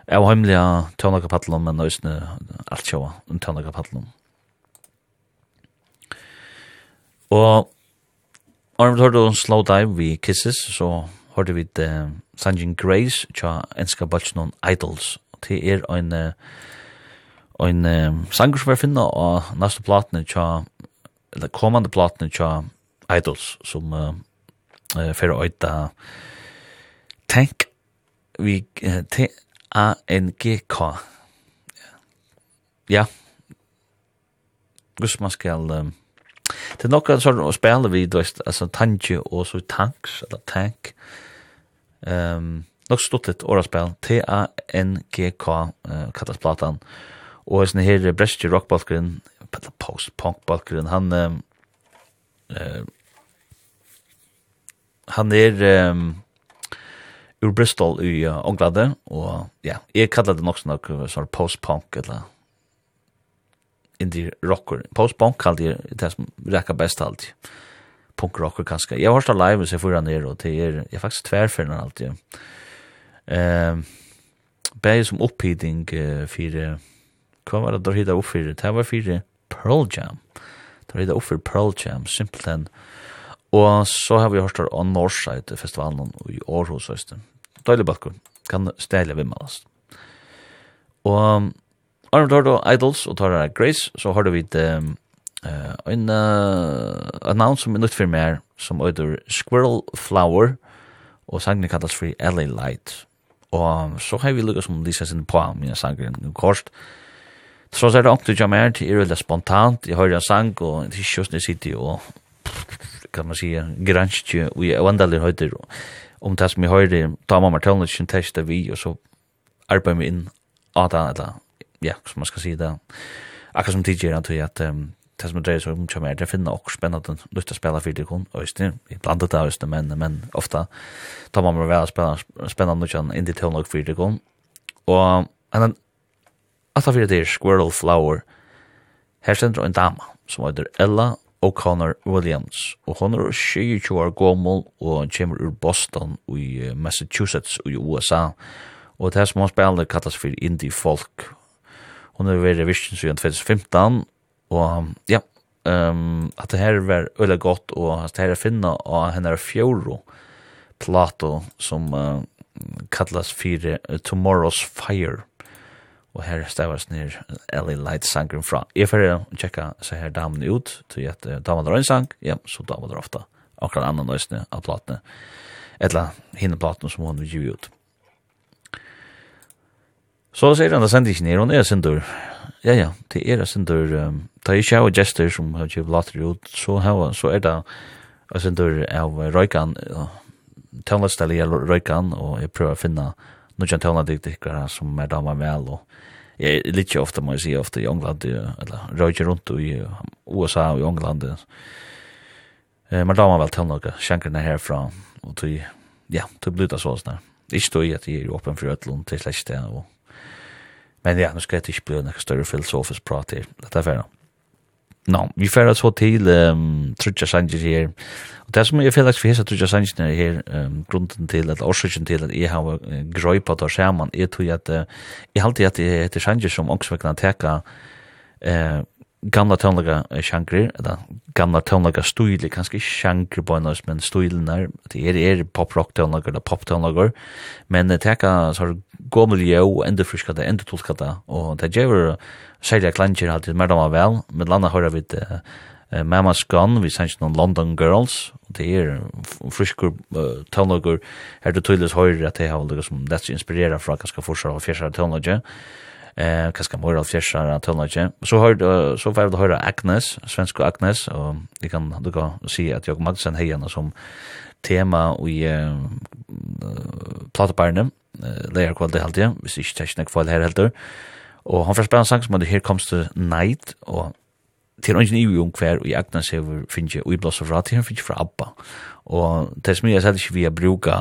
Jeg var hemliga Tonlock Patlon men nøysene alt så en Tonlock Patlon. Og Arnold Hurdo Slow Dive vi Kisses, så hørte vi uh, Sanjin Grace tja enska balsnon Idols. Det er ein ein uh, sanger som vi finner av næste platene tja eller kommande platene tja Idols som uh, uh, fyrir øyta Tank vi uh, T-A-N-G-K ja. Gus man skal um, det er nokka sånn å spela vi, du veist, altså tanki og så tanks, eller tank, Ehm nok stuttligt oraspel T A N G K uh, kallas platan. Og sånn her Bresti rockbalkeren, post punk balkeren, han eh han er um, ur Bristol i uh, Ånglade, og ja, jeg kallar det nok sånn sånn post-punk, eller indie rocker. Post-punk kallar det det som rækker best alltid punkrocker kanske. Jag har stått live så jeg får ned og til jag faktiskt er alltid. Ehm bäj som uppheating uh, för hva var det då hittet upp för Det var för Pearl Jam. Det var upp för Pearl Jam, simpelthen. Og så har vi hørt av Northside festivalen i Aarhus, høyeste. Døylig bakker, kan ställa vi med Och Arnold Hørdo, Idols, og tar Grace, så har du vidt um, Uh, en uh, navn som er nytt for meg, som øyder Squirrel Flower, og sangen kallas for LA Light. Og så har vi lukket som Lisa sin på mine sanger en kort. Så er det ångte jeg mer til er veldig spontant. Jeg hører en sang, og det er just når jeg sitter og, kan man si, granskje, og jeg vandalig høyder. Om det som jeg hører, ta mamma tøvnlig, sin testa vi, og så arbeider vi inn, at det, eller, ja, som man skal si det. Akkurat som tidligere, antar jeg at, um, det som dreier seg om kjem er, det finner også spennende lyst til å spille fire kun, og øyne, i blandet av øyne, men, men ofte tar man med å være spennende, spennende kjønn inn til tøvn og fire kun. Og en at av fire til Squirrel Flower, her stender en dama som heter Ella O'Connor Williams, og hun er 22 år gammel og kommer ur Boston i Massachusetts i USA, og det som hun spiller kallas for indie folk. Hon er vært i siden 2015, Og ja, um, at det her var øyla godt, og at det her er finna av henne fjoro plato som uh, kallas fyrir uh, Tomorrow's Fire. Og her stavas nir Ellie Light sangren fra. Jeg får å tjekka seg her damen ut, til at uh, damen drar en sang, ja, så damen drar ofta akkurat annan nøysene av platene, etla hinne platene som hun vil gi ut. Så sier han, da sender ikke ned, hun er sindur, Ja, ja, det er sin der, da jeg sjau gester som har kjøp later ut, så hava, så er det sin der av røykan, tøvnlastalli er røykan, og jeg prøver å finne noen tøvnladiktikere som er damer vel, og jeg er litt ofte, må jeg si, ofte i England, eller røyker rundt i USA og i England, eh, men damer vel tøvnlaga, sjankerne herfra, og till ja, tøy bluta sånn, Ikke tøy at jeg er åpen for øtlund til det og Men ja, nu ska jag inte bli några större filosofisk prat här. Det är färdigt. Nå, vi färdas så till um, Trudja Sanger här. Og det som jeg føler for hese Trudja Sanger her, um, grunden til, eller årsaken til at jeg har uh, grøypa der sammen, er tog at uh, jeg alltid at det heter Sanger som også kan teka uh, gamla tónleika sjankrir, eller gamla tónleika stuili kanskje ikke sjankrir på ennast, men stuilen er, det er, er pop-rock tónleikar, eller pop tónleikar, men teka så gomul jo, enda friska det, enda tolka det, og det gjør særlig klanger alltid mer dama vel, med landa høyra vid uh, Mama's Gone, vi sanns noen London Girls, og det er friskur uh, tónleikar, her du tydelis høyre at det har lukka som lett inspirera fra ganske forsvar og fjersar tónleikar, eh kanske mer av fjärsar att hålla inte så hör så får du höra Agnes svenska Agnes och det kan du kan se att jag Magnusen hejarna som tema i eh, plattbarnen eh, lejer kväll det alltid. Hvis ikke teksten kväll här helt och han förspelar en sång som heter Here Comes the Night. Och til ungen i ung kvar og i Agnes hever finnje og i blås og rat her finnje fra Abba og det som jeg sier ikke vi har bruka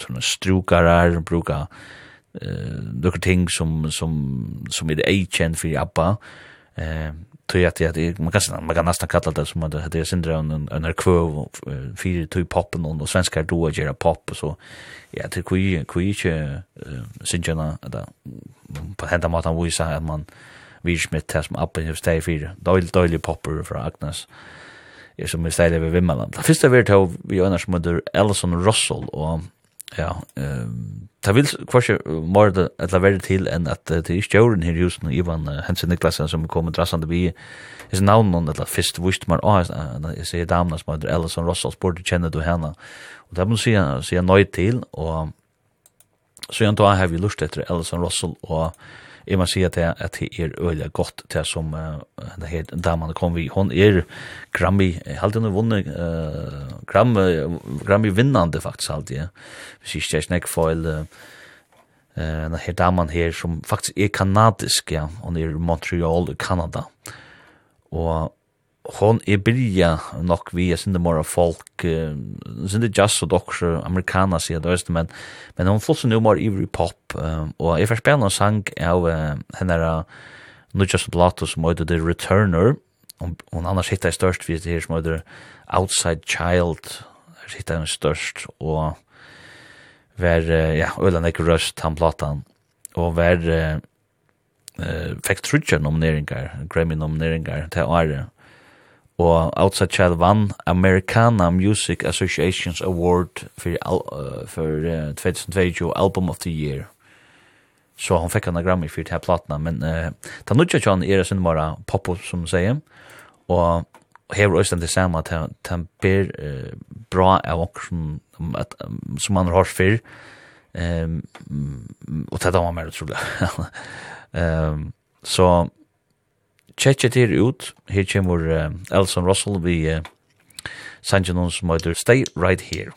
sånne strukarar, bruka eh några ting som som som är det agent för Abba. Eh tror att det man kan man kan nästan kalla det som att det är syndrom en en kvö för två poppen och svenska då att göra pop så ja det kui kui inte syndjana där på hända mat han visar att man vi smitt test med upp just hus där för dålig dålig popper för Agnes är som är ställe vid Vimmerland. Det första vi tar vi annars med Ellison Russell och Ja, ehm ta vil kvarse mer det at vera til enn at det er stjórin her justen Ivan Hansen Niklasen som kom og drassande bi is navn non at fyrst vist mar ah jeg ser damna som heter Ellison Russell Sport kjenner du henne. Og det må sia sia nøy til og så han då har vi lust etter Ellison Russell og jeg må si at det, at det er øyelig godt til som uh, det her damen kom vi. Hon er Grammy, halte hun vunnet uh, Grammy, Grammy vinnande faktisk alltid. Ja. Hvis ikke jeg snakker for uh, den her damen her som faktisk er kanadisk, ja, hun er i Montreal, Kanada. Og hon er byrja nok vi er sinde mora folk uh, sinde jazz og dokker amerikana sier det øyste men, men hon flott nu mora ivrig pop um, og jeg først spennende sang av uh, henne uh, Nudja Sublato som heter The Returner. Og hon annars hittar jeg størst vi det her som heter Outside Child her hittar jeg størst og ver uh, ja, Øyland Nek Røst han platan og ver uh, uh, fikk trutja nomineringar Grammy nomineringar til året og Outside Child vann Americana Music Association's Award for, uh, for uh, 2022 Album of the Year. Så han fikk en Grammy for det her platna, men uh, ta nudja tjan er sin bara pop-up som sier, og hever også det samme at han ber uh, bra av okkur som han har hørt før, um, og det var mer utrolig. um, <laughs> så so, Tjekkje til ut, her kommer uh, Elson Russell vi uh, Sanjanon som heter Stay Right Here.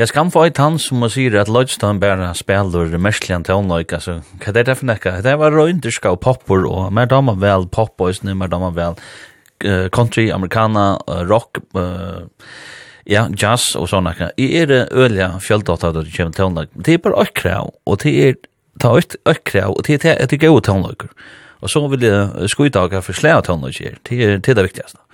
Jeg skal få et han som sier at Lloydstown bare spiller mersklian tånløyka, så hva er det for nekka? Det var røynderska og popper, og mer damer vel popboys, mer damer vel country, amerikana, rock, ja, jazz og sånn nekka. I er øyla fjöldått av det kjem tånløyka. Det er bare økkrav, og det er ta økkrav, og det er gode tånløyker. Og så vil jeg skuita av hva for slea tånløyker, det er det viktigaste.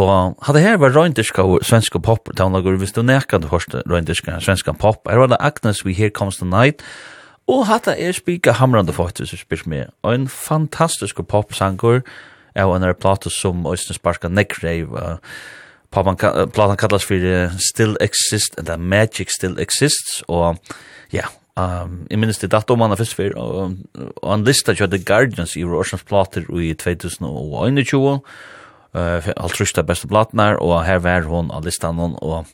Og hadde her var røyndirska og svenska pop, taunlagur, hvis du nekka du hørste røyndirska og svenska pop, er var det Agnes We Here Comes the Night, og hadde er spika hamrande faktisk, spyrs meg, og en fantastisk pop-sangur, av en er plate som Øystein Sparka Nekreiv, Papan, platan kallas fyrir Still Exist, and the Magic Still Exists, og ja, um, jeg minnes det datt om han fyrst fyrir, og, og han lista kjøy The Guardians i Rorschans plater i 2021, uh, alt trusta beste platnar, og her var hon av listan hon, og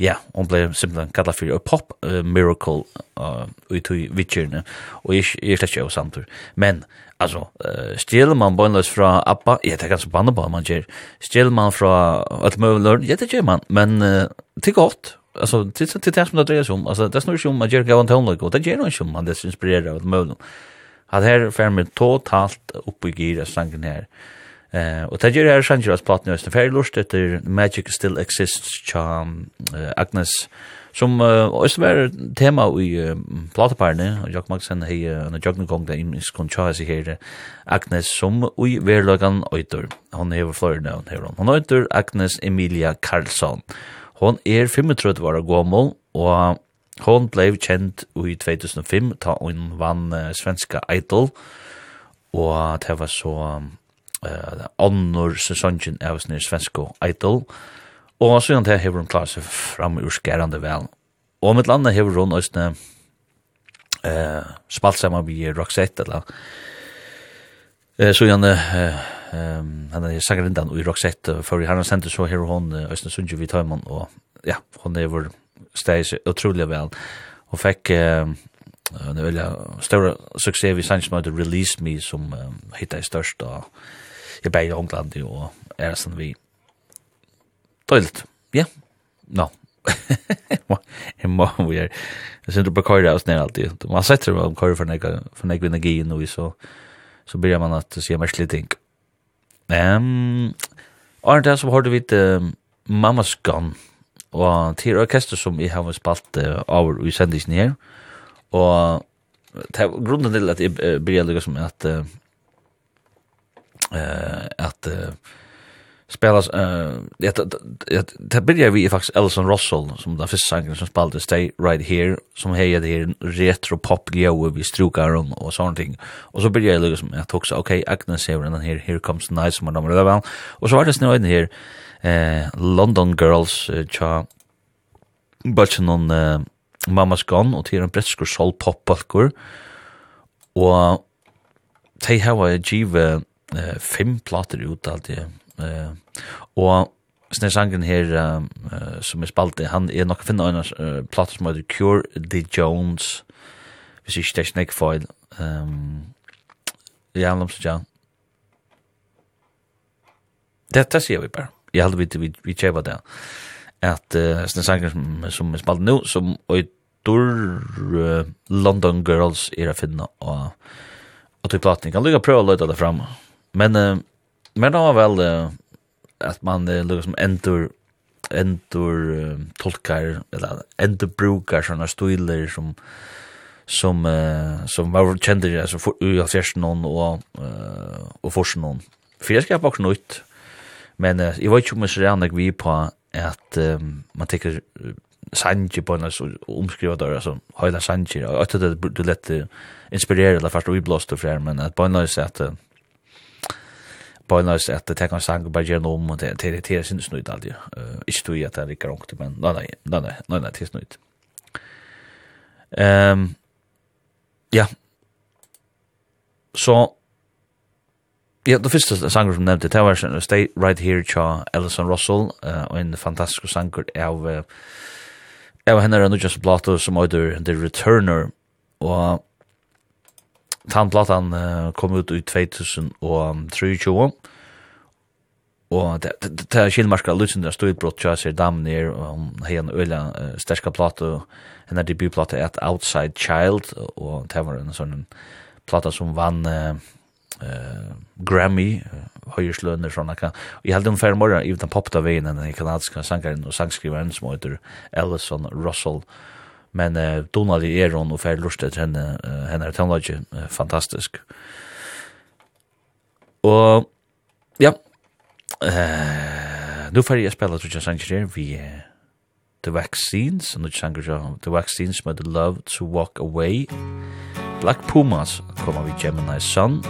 ja, hon ble simpelthen kallet fyrir a pop uh, miracle uh, ut i vitsjerne, og jeg, jeg slett ikke av samtur. Men, altså, uh, stjeler man bøgnløs fra Abba, jeg er ganske banne på man gjør, stjeler man fra Altmøvløren, jeg tar ikke man, men uh, det er godt, alltså det det det som det dreier seg om altså det snurrer seg om at Jerka Van Tonløk og det gjør han ikke om han det inspirerer av mølen at her fer med totalt oppe i gira sangen her. Eh och det gör jag sjunger att plattan är för lust efter Magic Still Exists charm Agnes som är var tema i plattaparne och jag Maxen hej en jogging gång där i Conchasi här Agnes som i verlagan åter hon är flöjden hon här hon. Åter Agnes Emilia Karlsson. Hon är 35 år gammal och hon blev känd i 2005 ta hon vann svenska idol. Och det var så uh, annor sesongen av sin svensko idol, og så gjerne hever hun klarer seg fram ur skærande vel. Og mitt landa hever hun også uh, spalt sammen med Roxette, eller Eh så han eh han är sagrindan i Roxette för han sent så här hon Östen Sundje vid Timon och ja hon är vår vel. otroligt väl och fick eh er veldig stor succé vi sanns med release me som hittar störst då i Bergen og England og er sånn vi Tøylet, ja, no. Jeg <laughs> må, vi er, jeg synes du på køyre oss ned alltid. Man setter om køyre for nek for nek energi nå, så, så blir man at sier merkelige ting. Um, Arne, det som hørte vi til Mammas Gun, og til orkester som jeg har spalt uh, over i sendisen her, og grunnen til at jeg blir liksom at uh, eh att uh, spelas eh det det börjar vi faktiskt Elson Russell som den första sångaren som spelade Stay Right Here som hejade här retro pop glow vi strukar om och sånt ting. Och så börjar jag liksom jag tog så okej okay, Agnes här den här here comes nice som nummer där väl och så var det snö in här eh London Girls uh, cha but on uh, Mama's Gone och till en brittisk soul pop balkor och they have a give eh, fem plater ut alt det. Eh, og Snær sangen her eh, som er spalte, han er nok finna en uh, plater som heter Cure the Jones, hvis ikke det er snakk feil. Um, ja, han lomst, ja. Det, det sier vi bare. Jeg heldig vi, vi, vi kjeva det. At uh, sånne sangen som, som er spalte nå, som er uh, London Girls er å finne og og til platning. Kan du ikke prøve å løyta det? Men uh, men det var väl uh, att man uh, liksom endur endur uh, tolkar eller endur brukar såna stilar som som uh, som var kända alltså för i fjärsen och uh, och forsen någon. Fjärskap också nytt. Men uh, jag vet ju om jag ser vi på att um, man tycker sanje på en så omskriva det alltså hela sanje och att det du lätt inspirerad eller fast oblåst för men att på något sätt på en løs at det kan sang bare gjør noe om og det er det er sin snudd aldri. Ikke tog at det er ikke rongt, men nei, nei, nei, nei, nei, nei til snudd. Um, ja. Så, ja, det første sanger som nevnte, det var Stay Right Here tja Ellison Russell, og en fantastisk sanger av, av henne er nødvendig som som heter The Returner, og Tandplatan uh, kom ut i 2023, og det, det, det er Kjellmarska lutsen der stod brott tja seg dam nir og hun hei en øyla uh, sterska plate henne debutplate et Outside Child og det var en sånn plata som vann uh, uh, Grammy uh, høyerslønner sånn akka og jeg held om færre morgen i den popta veien den kanadiska sangaren og sangskriveren som heter Ellison Russell men uh, Donald i Eron og fer lust etter henne, henne er tannlodge, fantastisk. Og, ja, eh, nu får jeg spela Trudja Sanger her, vi eh, The Vaccines, og nu sanger jeg The Vaccines med The Love to Walk Away, Black Pumas kommer vi Gemini Sun,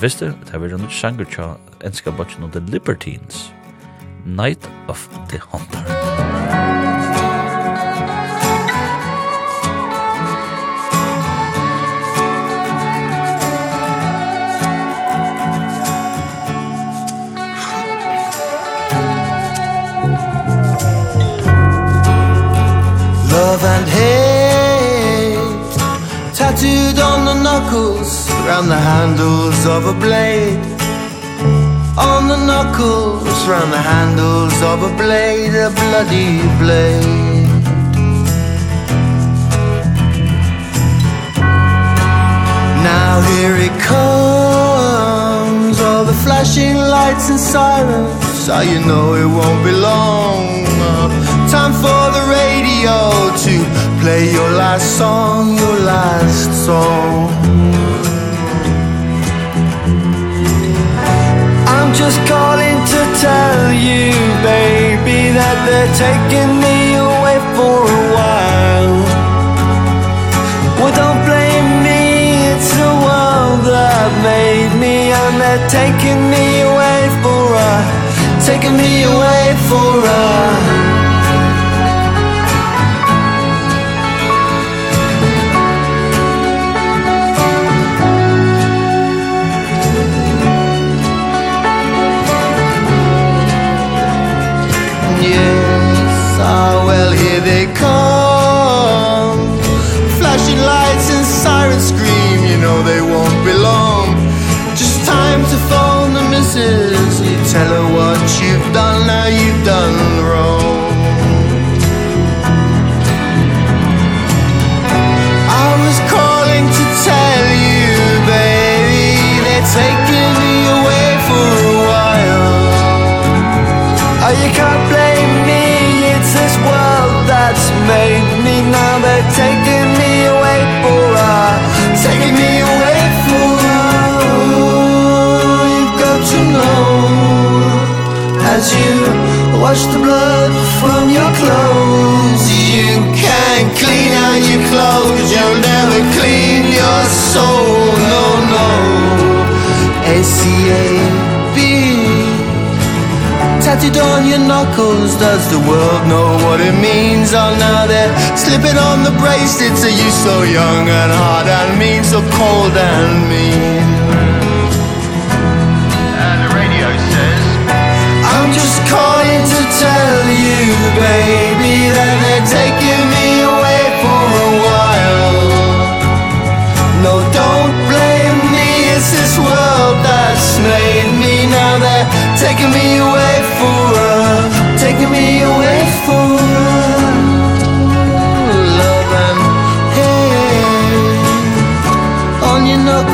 Visste, det har vært en sanger til enska bøtjen The Libertines, Night of the Hunter. love and hate. Tattooed on the knuckles Round the handles of a blade. On the knuckles Round the handles of a blade A bloody blade. Now here it comes All the flashing lights and sirens. So you know it won't be long? time for the radio to play your last song your last song. I'm just calling to tell you baby that they're taking me away for a while. Well don't blame me it's the world that made me. And they're taking me away for a taking me away for a as you. Wash the blood from your clothes. You can't clean out your clothes. You'll never clean your soul. No, no. S-E-A-B Tattooed on your knuckles Does the world know what it means? Oh, now they're slipping on the bracelets. Are you so young and hard and mean? So cold and mean. baby That they're taking me away for a while. No, don't blame me It's this world that's made me. Now they're taking me away for a Taking me away for a Love and hey On your knuckles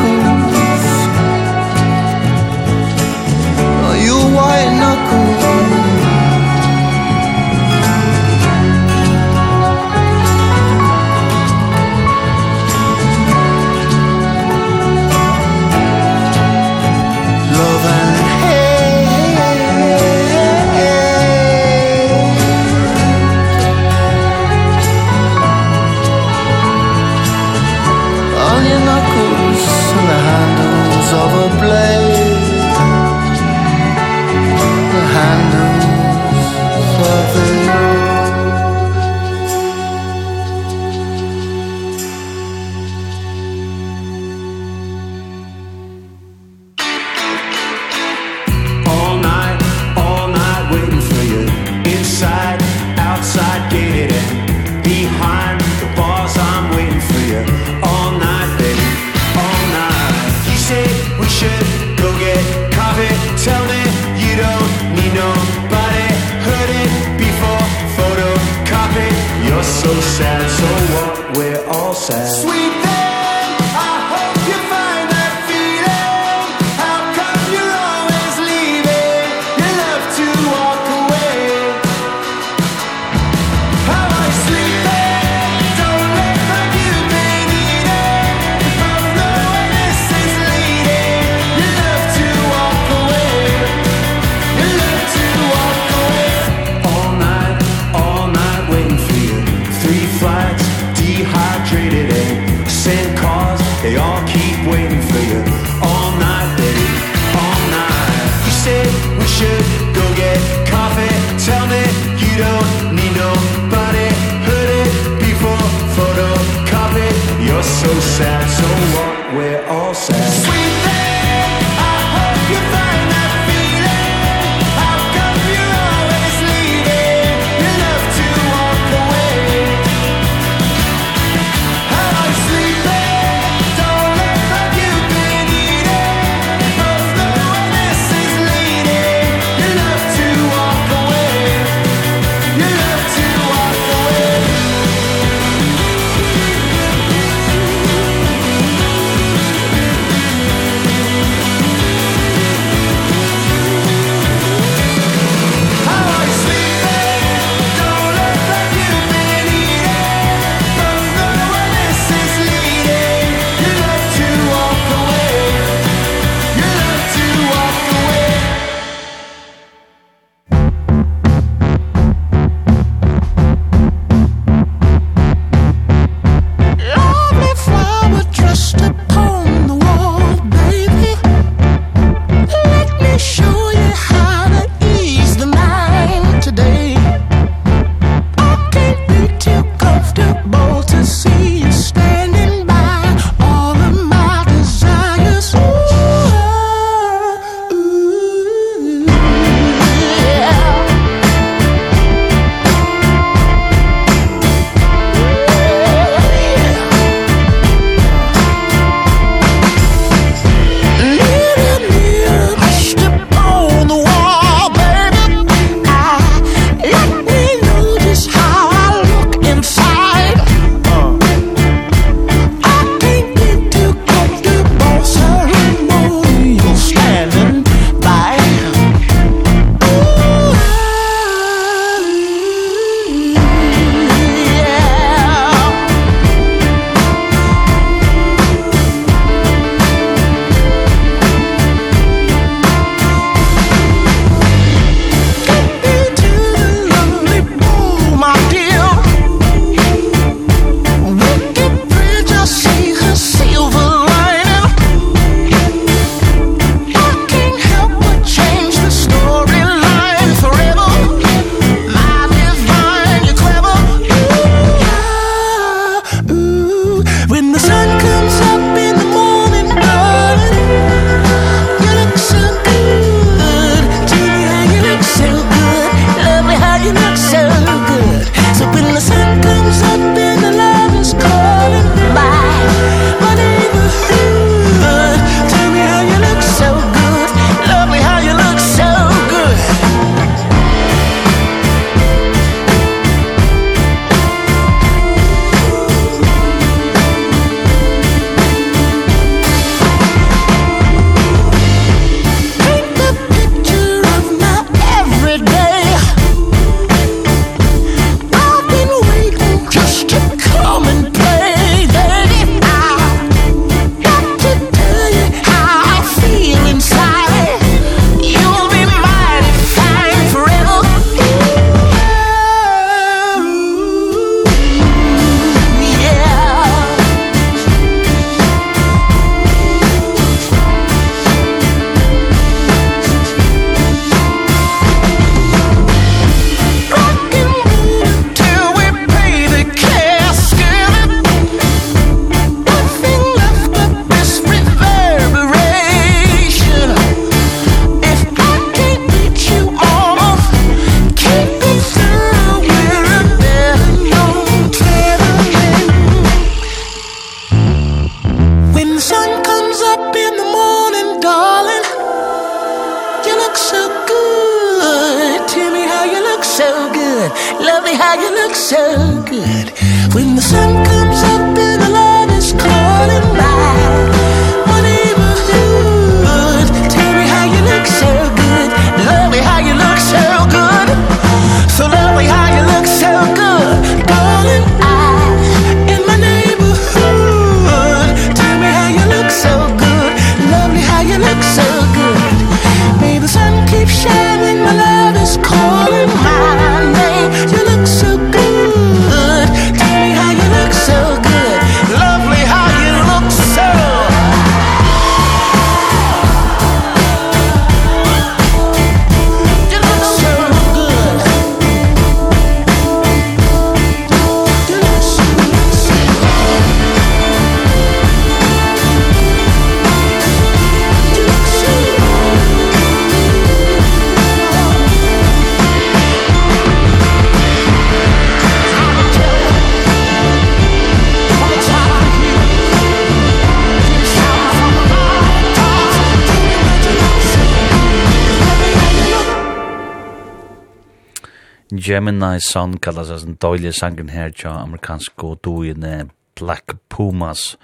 Gemini Sun kallas as en dårlig sangen her tja amerikansk og duene Black Pumas.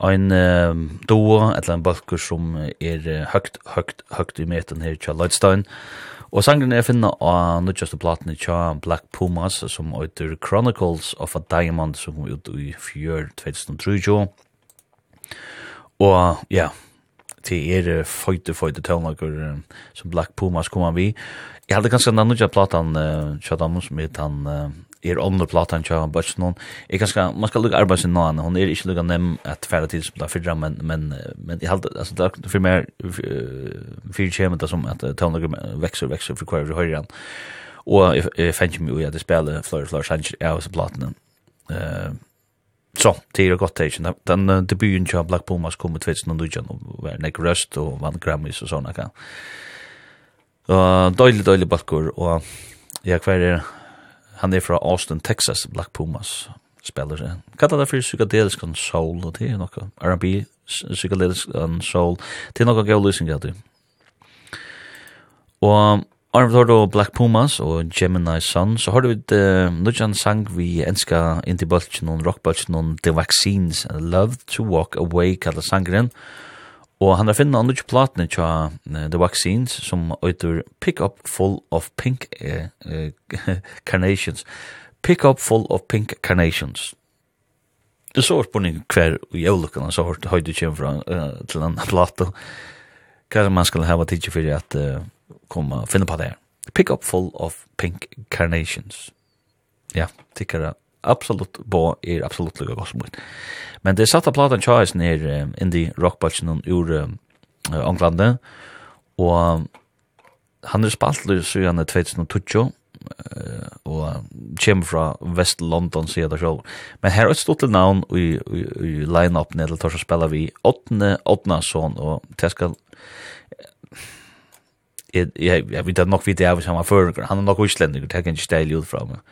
Ein uh, duo, eller en balkur som er høgt, høgt, høgt i meten her tja Lloydstein. Og sangen er finna av nødjaste platene tja Black Pumas som oitur Chronicles of a Diamond som kom ut i fjør 2003 Og ja, til er føyte, føyte tøvnaker som Black Pumas kommer vi. Jeg hadde ganske en annen platan uh, Kjadamun som er han uh, er under platan Kjadamun Bøtsen Jeg ganske, man skal lukke arbeid sin noen Hun er ikke lukka nem at færre tid som det er fyrra Men, men, men jeg hadde, altså det er for meg Fyrir kjemet som at uh, tøvnlager vekser, vekser for hver vi høyre han Og jeg, jeg fann ikke mye at jeg spiller flere, flere sanger av disse platene. Uh, Så, det er godt det ikke Den uh, debuten Kjadamun Black Pumas kom i 2019 Og var nek røst og vann Grammys og sånne kan Og døylig, døylig balkur, og ja, hver er, han er fra Austin, Texas, Black Pumas, spiller seg. Kalla det for psykadelisk and soul, og det er noe R&B, psykadelisk and soul, det er noe gøy løsning av det. Og Arne har Black Pumas og Gemini Sun, så har du et uh, nødjan sang vi enska indie-bultjen og rock-bultjen og The Vaccines, Love to Walk Away, kallar sangren, og Og han har finnet andre platene tja The Vaccines som øyter Pick Up Full of Pink uh, uh, <laughs> Carnations. Pick Up Full of Pink Carnations. Det så spurning hver i jævlukken så hørt høyde kjem fra uh, til andre plate. Hva er man skal hava tidsi for at uh, komme finne på det her. Pick Up Full of Pink Carnations. Ja, tikkara absolut bo er absolut lukka godt som mun. Men det er satt av platan tjais nir um, indie rockbalsen ur um, Anglande, og han er spalt lur sugan 2020, uh, og kjem fra West London sier det sjálf. Men her er et stort navn i, i, i line-up nede til å spela vi Åtne, Åtna sånn, og det skal jeg, jeg, jeg vet nok vidt jeg hvis han var føringer, han er nok islending, det kan ikke steile ut fra meg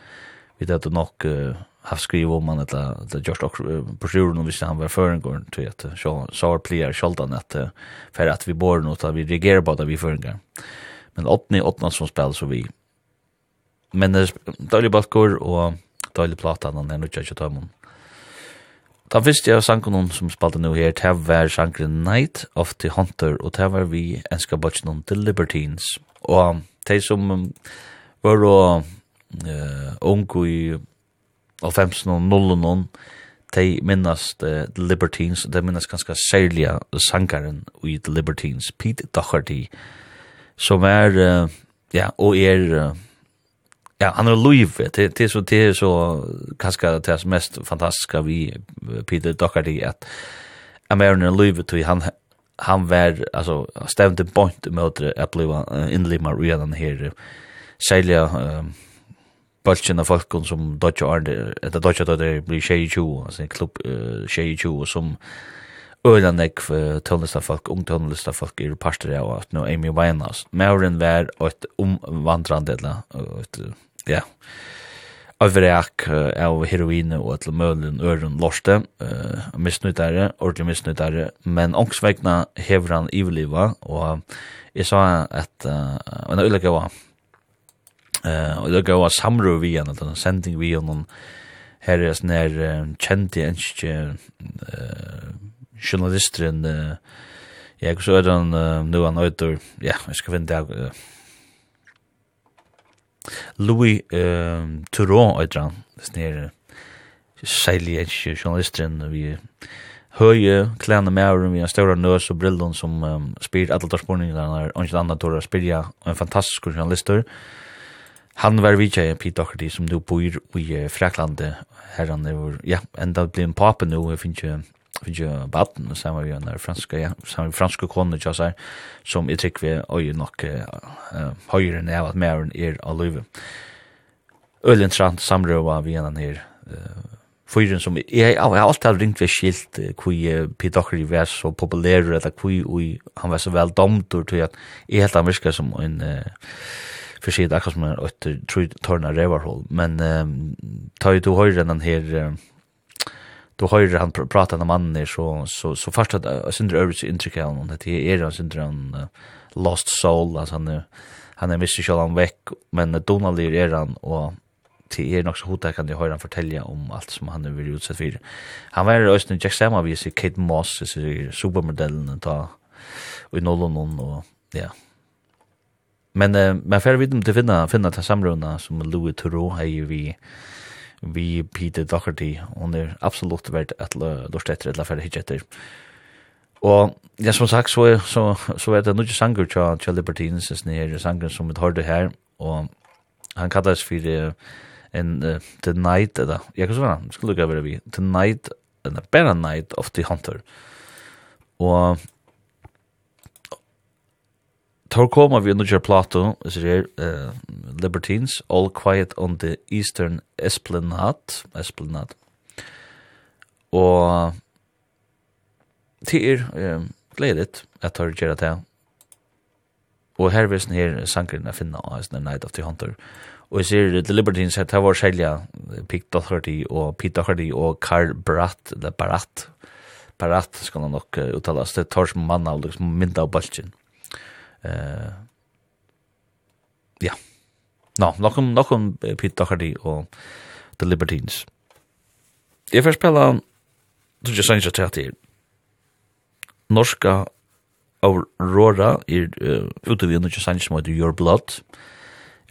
vi hadde nok uh, har skriv om han eller det just också broschyren om vi han var förengår till att så så player skoldan att för att vi bor något att vi reagerar på det vi förengår. Men åttne åttna som spel så vi men det dåliga balkor och dåliga platan den är nu tjocka tömmen. Den jag sank sangen som spalte nå her, det var sangen Night of the Hunter, og det var vi enska bort om The Libertines. Og de som var og eh onku i alfemsen og nullen on de minnast uh, The Libertines og de minnast ganske særlige sangaren i The Libertines Pete Doherty som er uh, ja, og er uh, ja, han er liv det, det er så, det er så ganske det er mest fantastiska vi Pete Doherty at American er liv til han han var alltså stämde point mot att bli uh, inlimmar redan här sälja um, bulchen av folkon som dodge arne etter dodge Arne, det blir tjej ju alltså en klubb tjej ju som øyla för tonlista folk ung tonlista folk är pastor och att nu Amy Winehouse. Mauren var et omvandrande eller ett ja avreak av heroin og et mølen øren lorste, uh, misnyttere, ordentlig misnyttere, men ångsvegna hever han iveliva, og jeg sa at uh, en ulykke var Eh och då går jag samrå vi igen att den sending vi någon här är sån här känd en eh journalisten eh jag så är den nu han åter ja jag ska vänta Louis eh Turon åter han. Snär säljer journalisten vi höje kläna med honom vi har stora nös och brillon som um, spyr alla torsporningarna och inte andra torra spyrja en fantastisk journalister. Han var vidtje Pete Doherty som nu bor i Fraklandet. Her han er, ja, enda blir en pape nu, jeg finner ikke finnes jo baden, og sammen vi en franske, ja, sammen vi franske kone, ja, sær, som jeg trykker vi øye nok uh, høyere enn jeg at meren er av løyve. Øylen trant samrøva vi en her uh, fyren som, jeg, jeg, jeg har alltid ringt ved skilt uh, hvor uh, Pete Doherty var så populær, eller hvor han var så vel domtor, til at jeg helt han virker som en... Uh, för sig där som är ett tror torna revarhål men um, tar ju du höra den här då höjre han prata med mannen så så så först att syndra övrigt intryck av honom. Att det är han syndra en lost soul. Alltså han han är missig själv han veck men Donald är han och till er nog så hotar kan jag höra han fortälja om allt som han vill utsätt för. Han var i Östen Jack Samma vi ser Kate Moss, supermodellen ta och i Nollon och ja, Men uh, men för vi til finna finna ta samruna som Louis Turo ju vi vi Peter Doherty hon är absolut värd att då etter eller fer hitjetter. Och ja som sagt så så så er det nokje sangur til til Libertines is nær sangur som við hörde här och han kallas för uh, en uh, the night eller jag kan säga skulle gå över vi the night and the better night of the hunter. Och tar koma vi under plato, så det er Libertines, All Quiet on the Eastern Esplanade, Esplanade. Og det er gledet at tar gjerra det. Og her visen her sangren er finna av The Night of the Hunter. Og jeg ser The Libertines, at det var selja Pete Doherty og Pete Doherty og Carl Bratt, eller Barat, Barat skal han nok uttales, det tar som mann av liksom, mynda av balkjen. Mm Eh ja. Nå, nok om nok om Pete Doherty og The Libertines. Jeg får spela du just sanns at det Norska Aurora er uh, ute vi under sanns som heter Your Blood.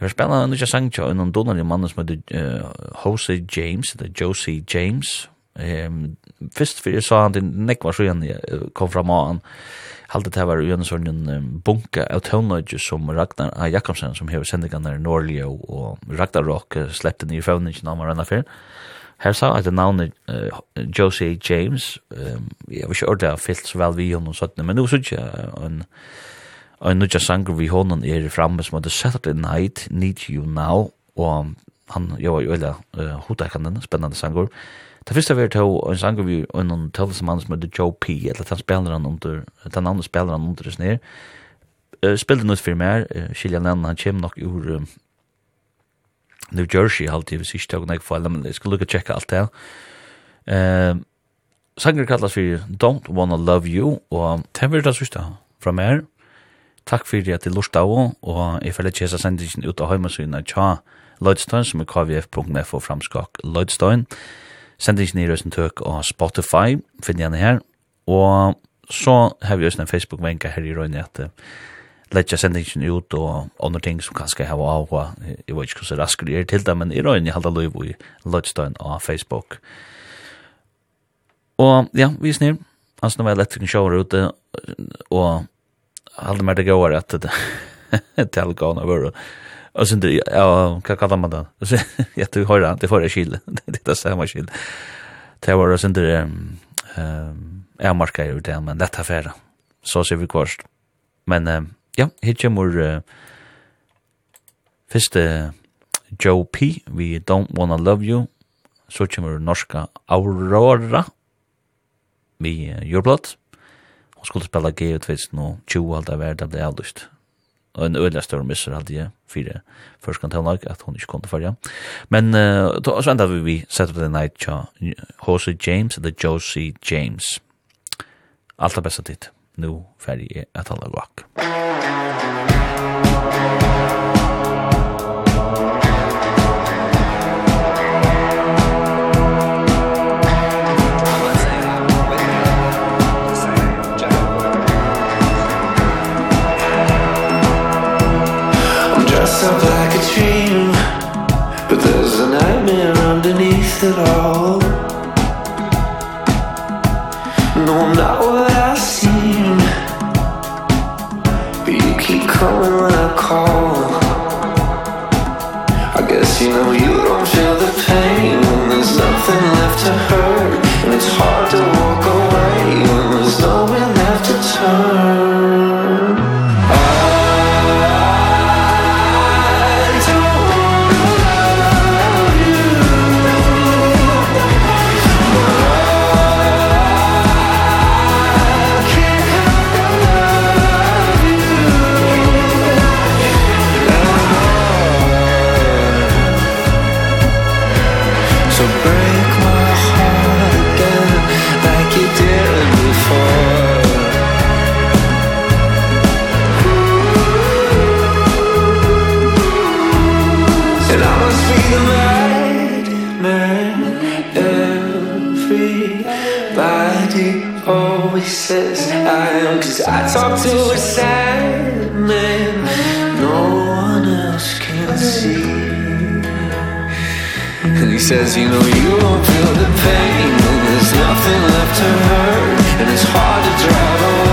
Jeg får spela under sanns til en donald mann som heter uh, Jose James, eller Josie James. Um, fyrst fyrir jeg sa han til nekvar så igjen kom fra mannen. Uh, halde det var en sånn bunke av tøvnøyde som Ragnar A. Jakobsen, som hever sendingene i Norge, og Ragnar Rock sleppte nye føvningen av Marana Fyr. Her sa at navnet uh, Josie James, um, jeg var ikke ordentlig fyllt så vel vi hon og sånt, men nå synes jeg ikke en en nødja sanger vi honom er framme som heter Saturday Night, Need You Now, og han, jo, var jo veldig uh, hodakande, spennende sanger, Det første var til en sanger vi og en tølsemann som heter Joe P, eller han spiller han under, den andre spiller han under oss ned. Uh, Spilte noe for meg, uh, Kilian Lennon, han kommer nok ur um, New Jersey alltid, hvis ikke tog nek for alle, men jeg skal lukka tjekka alt det. Uh, sanger kallas for Don't Wanna Love You, og det var det sørste fra meg. Takk for at du lurte av, og jeg føler ikke jeg sendingen ut av heimasynet tja Lloydstein, som er kvf.f og framskak Lloydstein. Lloydstein sendingen i Røsten Tøk og Spotify, finner jeg her. Og så har vi også en Facebook-venka her i Røyne at uh, letja sendingen ut og andre ting som kanskje har av og jeg vet ikke hvordan raskere er til det, men i Røyne halda løyv i Lødstein og Facebook. Og ja, vi snir, altså nå var elektrikken sjåver ute, og halda mer det går at det er tilgående å være Och sen det ja, vad kallar man det? Så <laughs> jag tror det <laughs> det förra skil. Det är samma skil. Det var sen det ehm är marka ju det men detta färra. Så ser vi kvarst. Men ja, hit kommer först Joe P, We Don't Wanna Love You. Så kommer norska Aurora vi Euroblot. Hon skulle spela G2020 nu 20 halda värda blev avlyst og en øyla større misser hadde jeg fire førskan til lag at hun ikke kom til farja. Men uh, så enda vi vi set på den night tja Jose James eller Josie James. Alt det beste ditt nu ferdig er at alle gokk You don't feel the pain. When there's nothing left to hurt And it's hard to walk Cause I talk to a sad man No one else can see. And he says, you know, you won't feel the pain. There's nothing left to hurt. And it's hard to drive away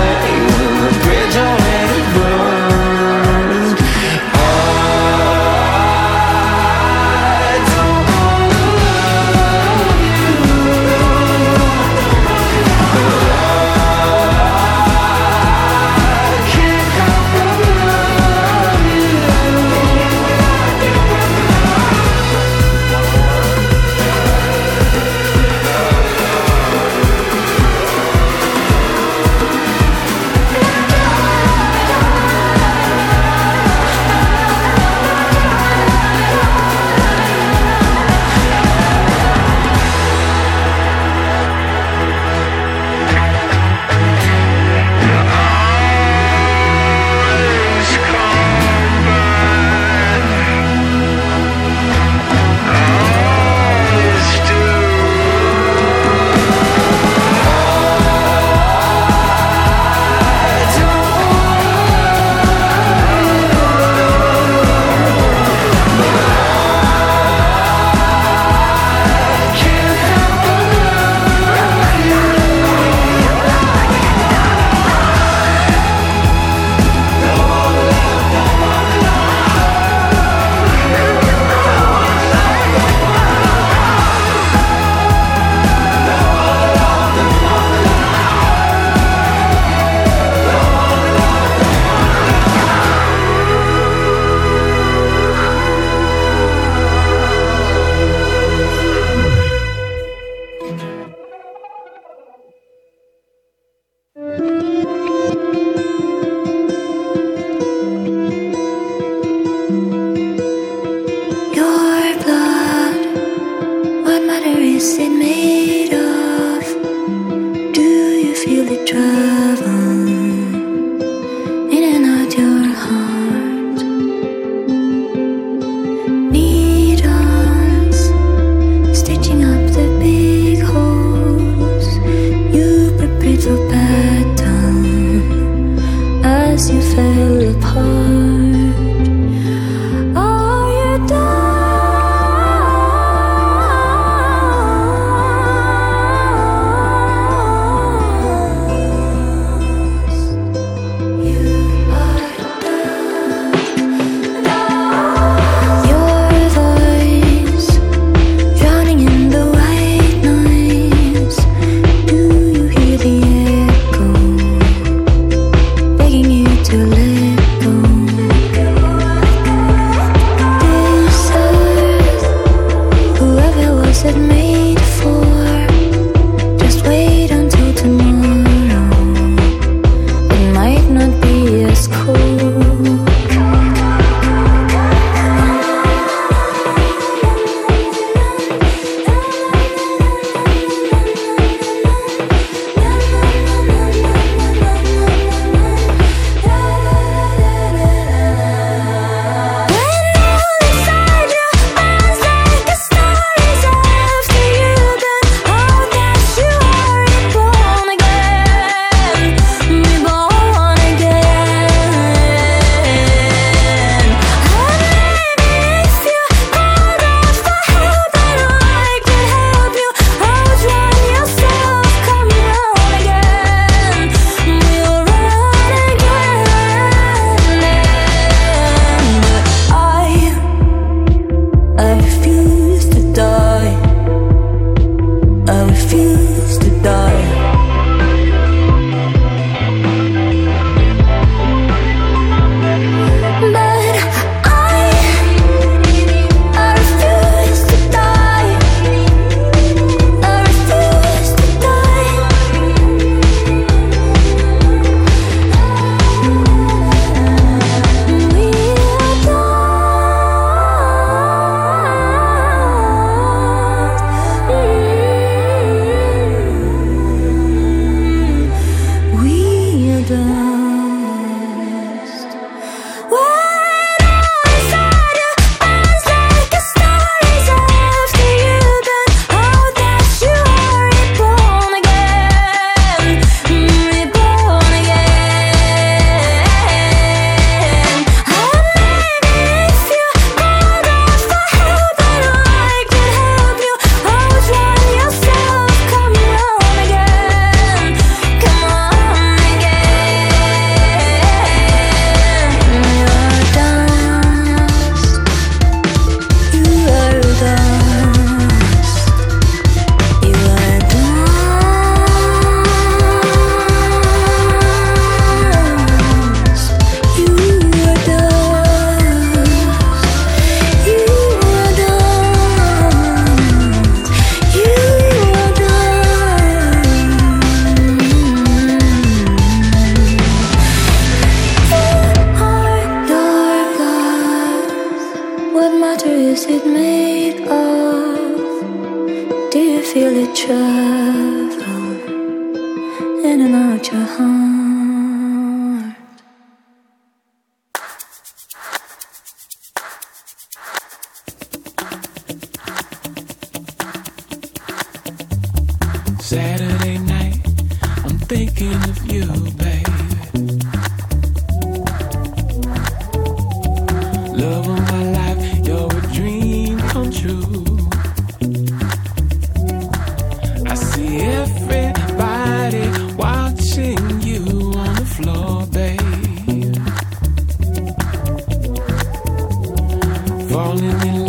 falling in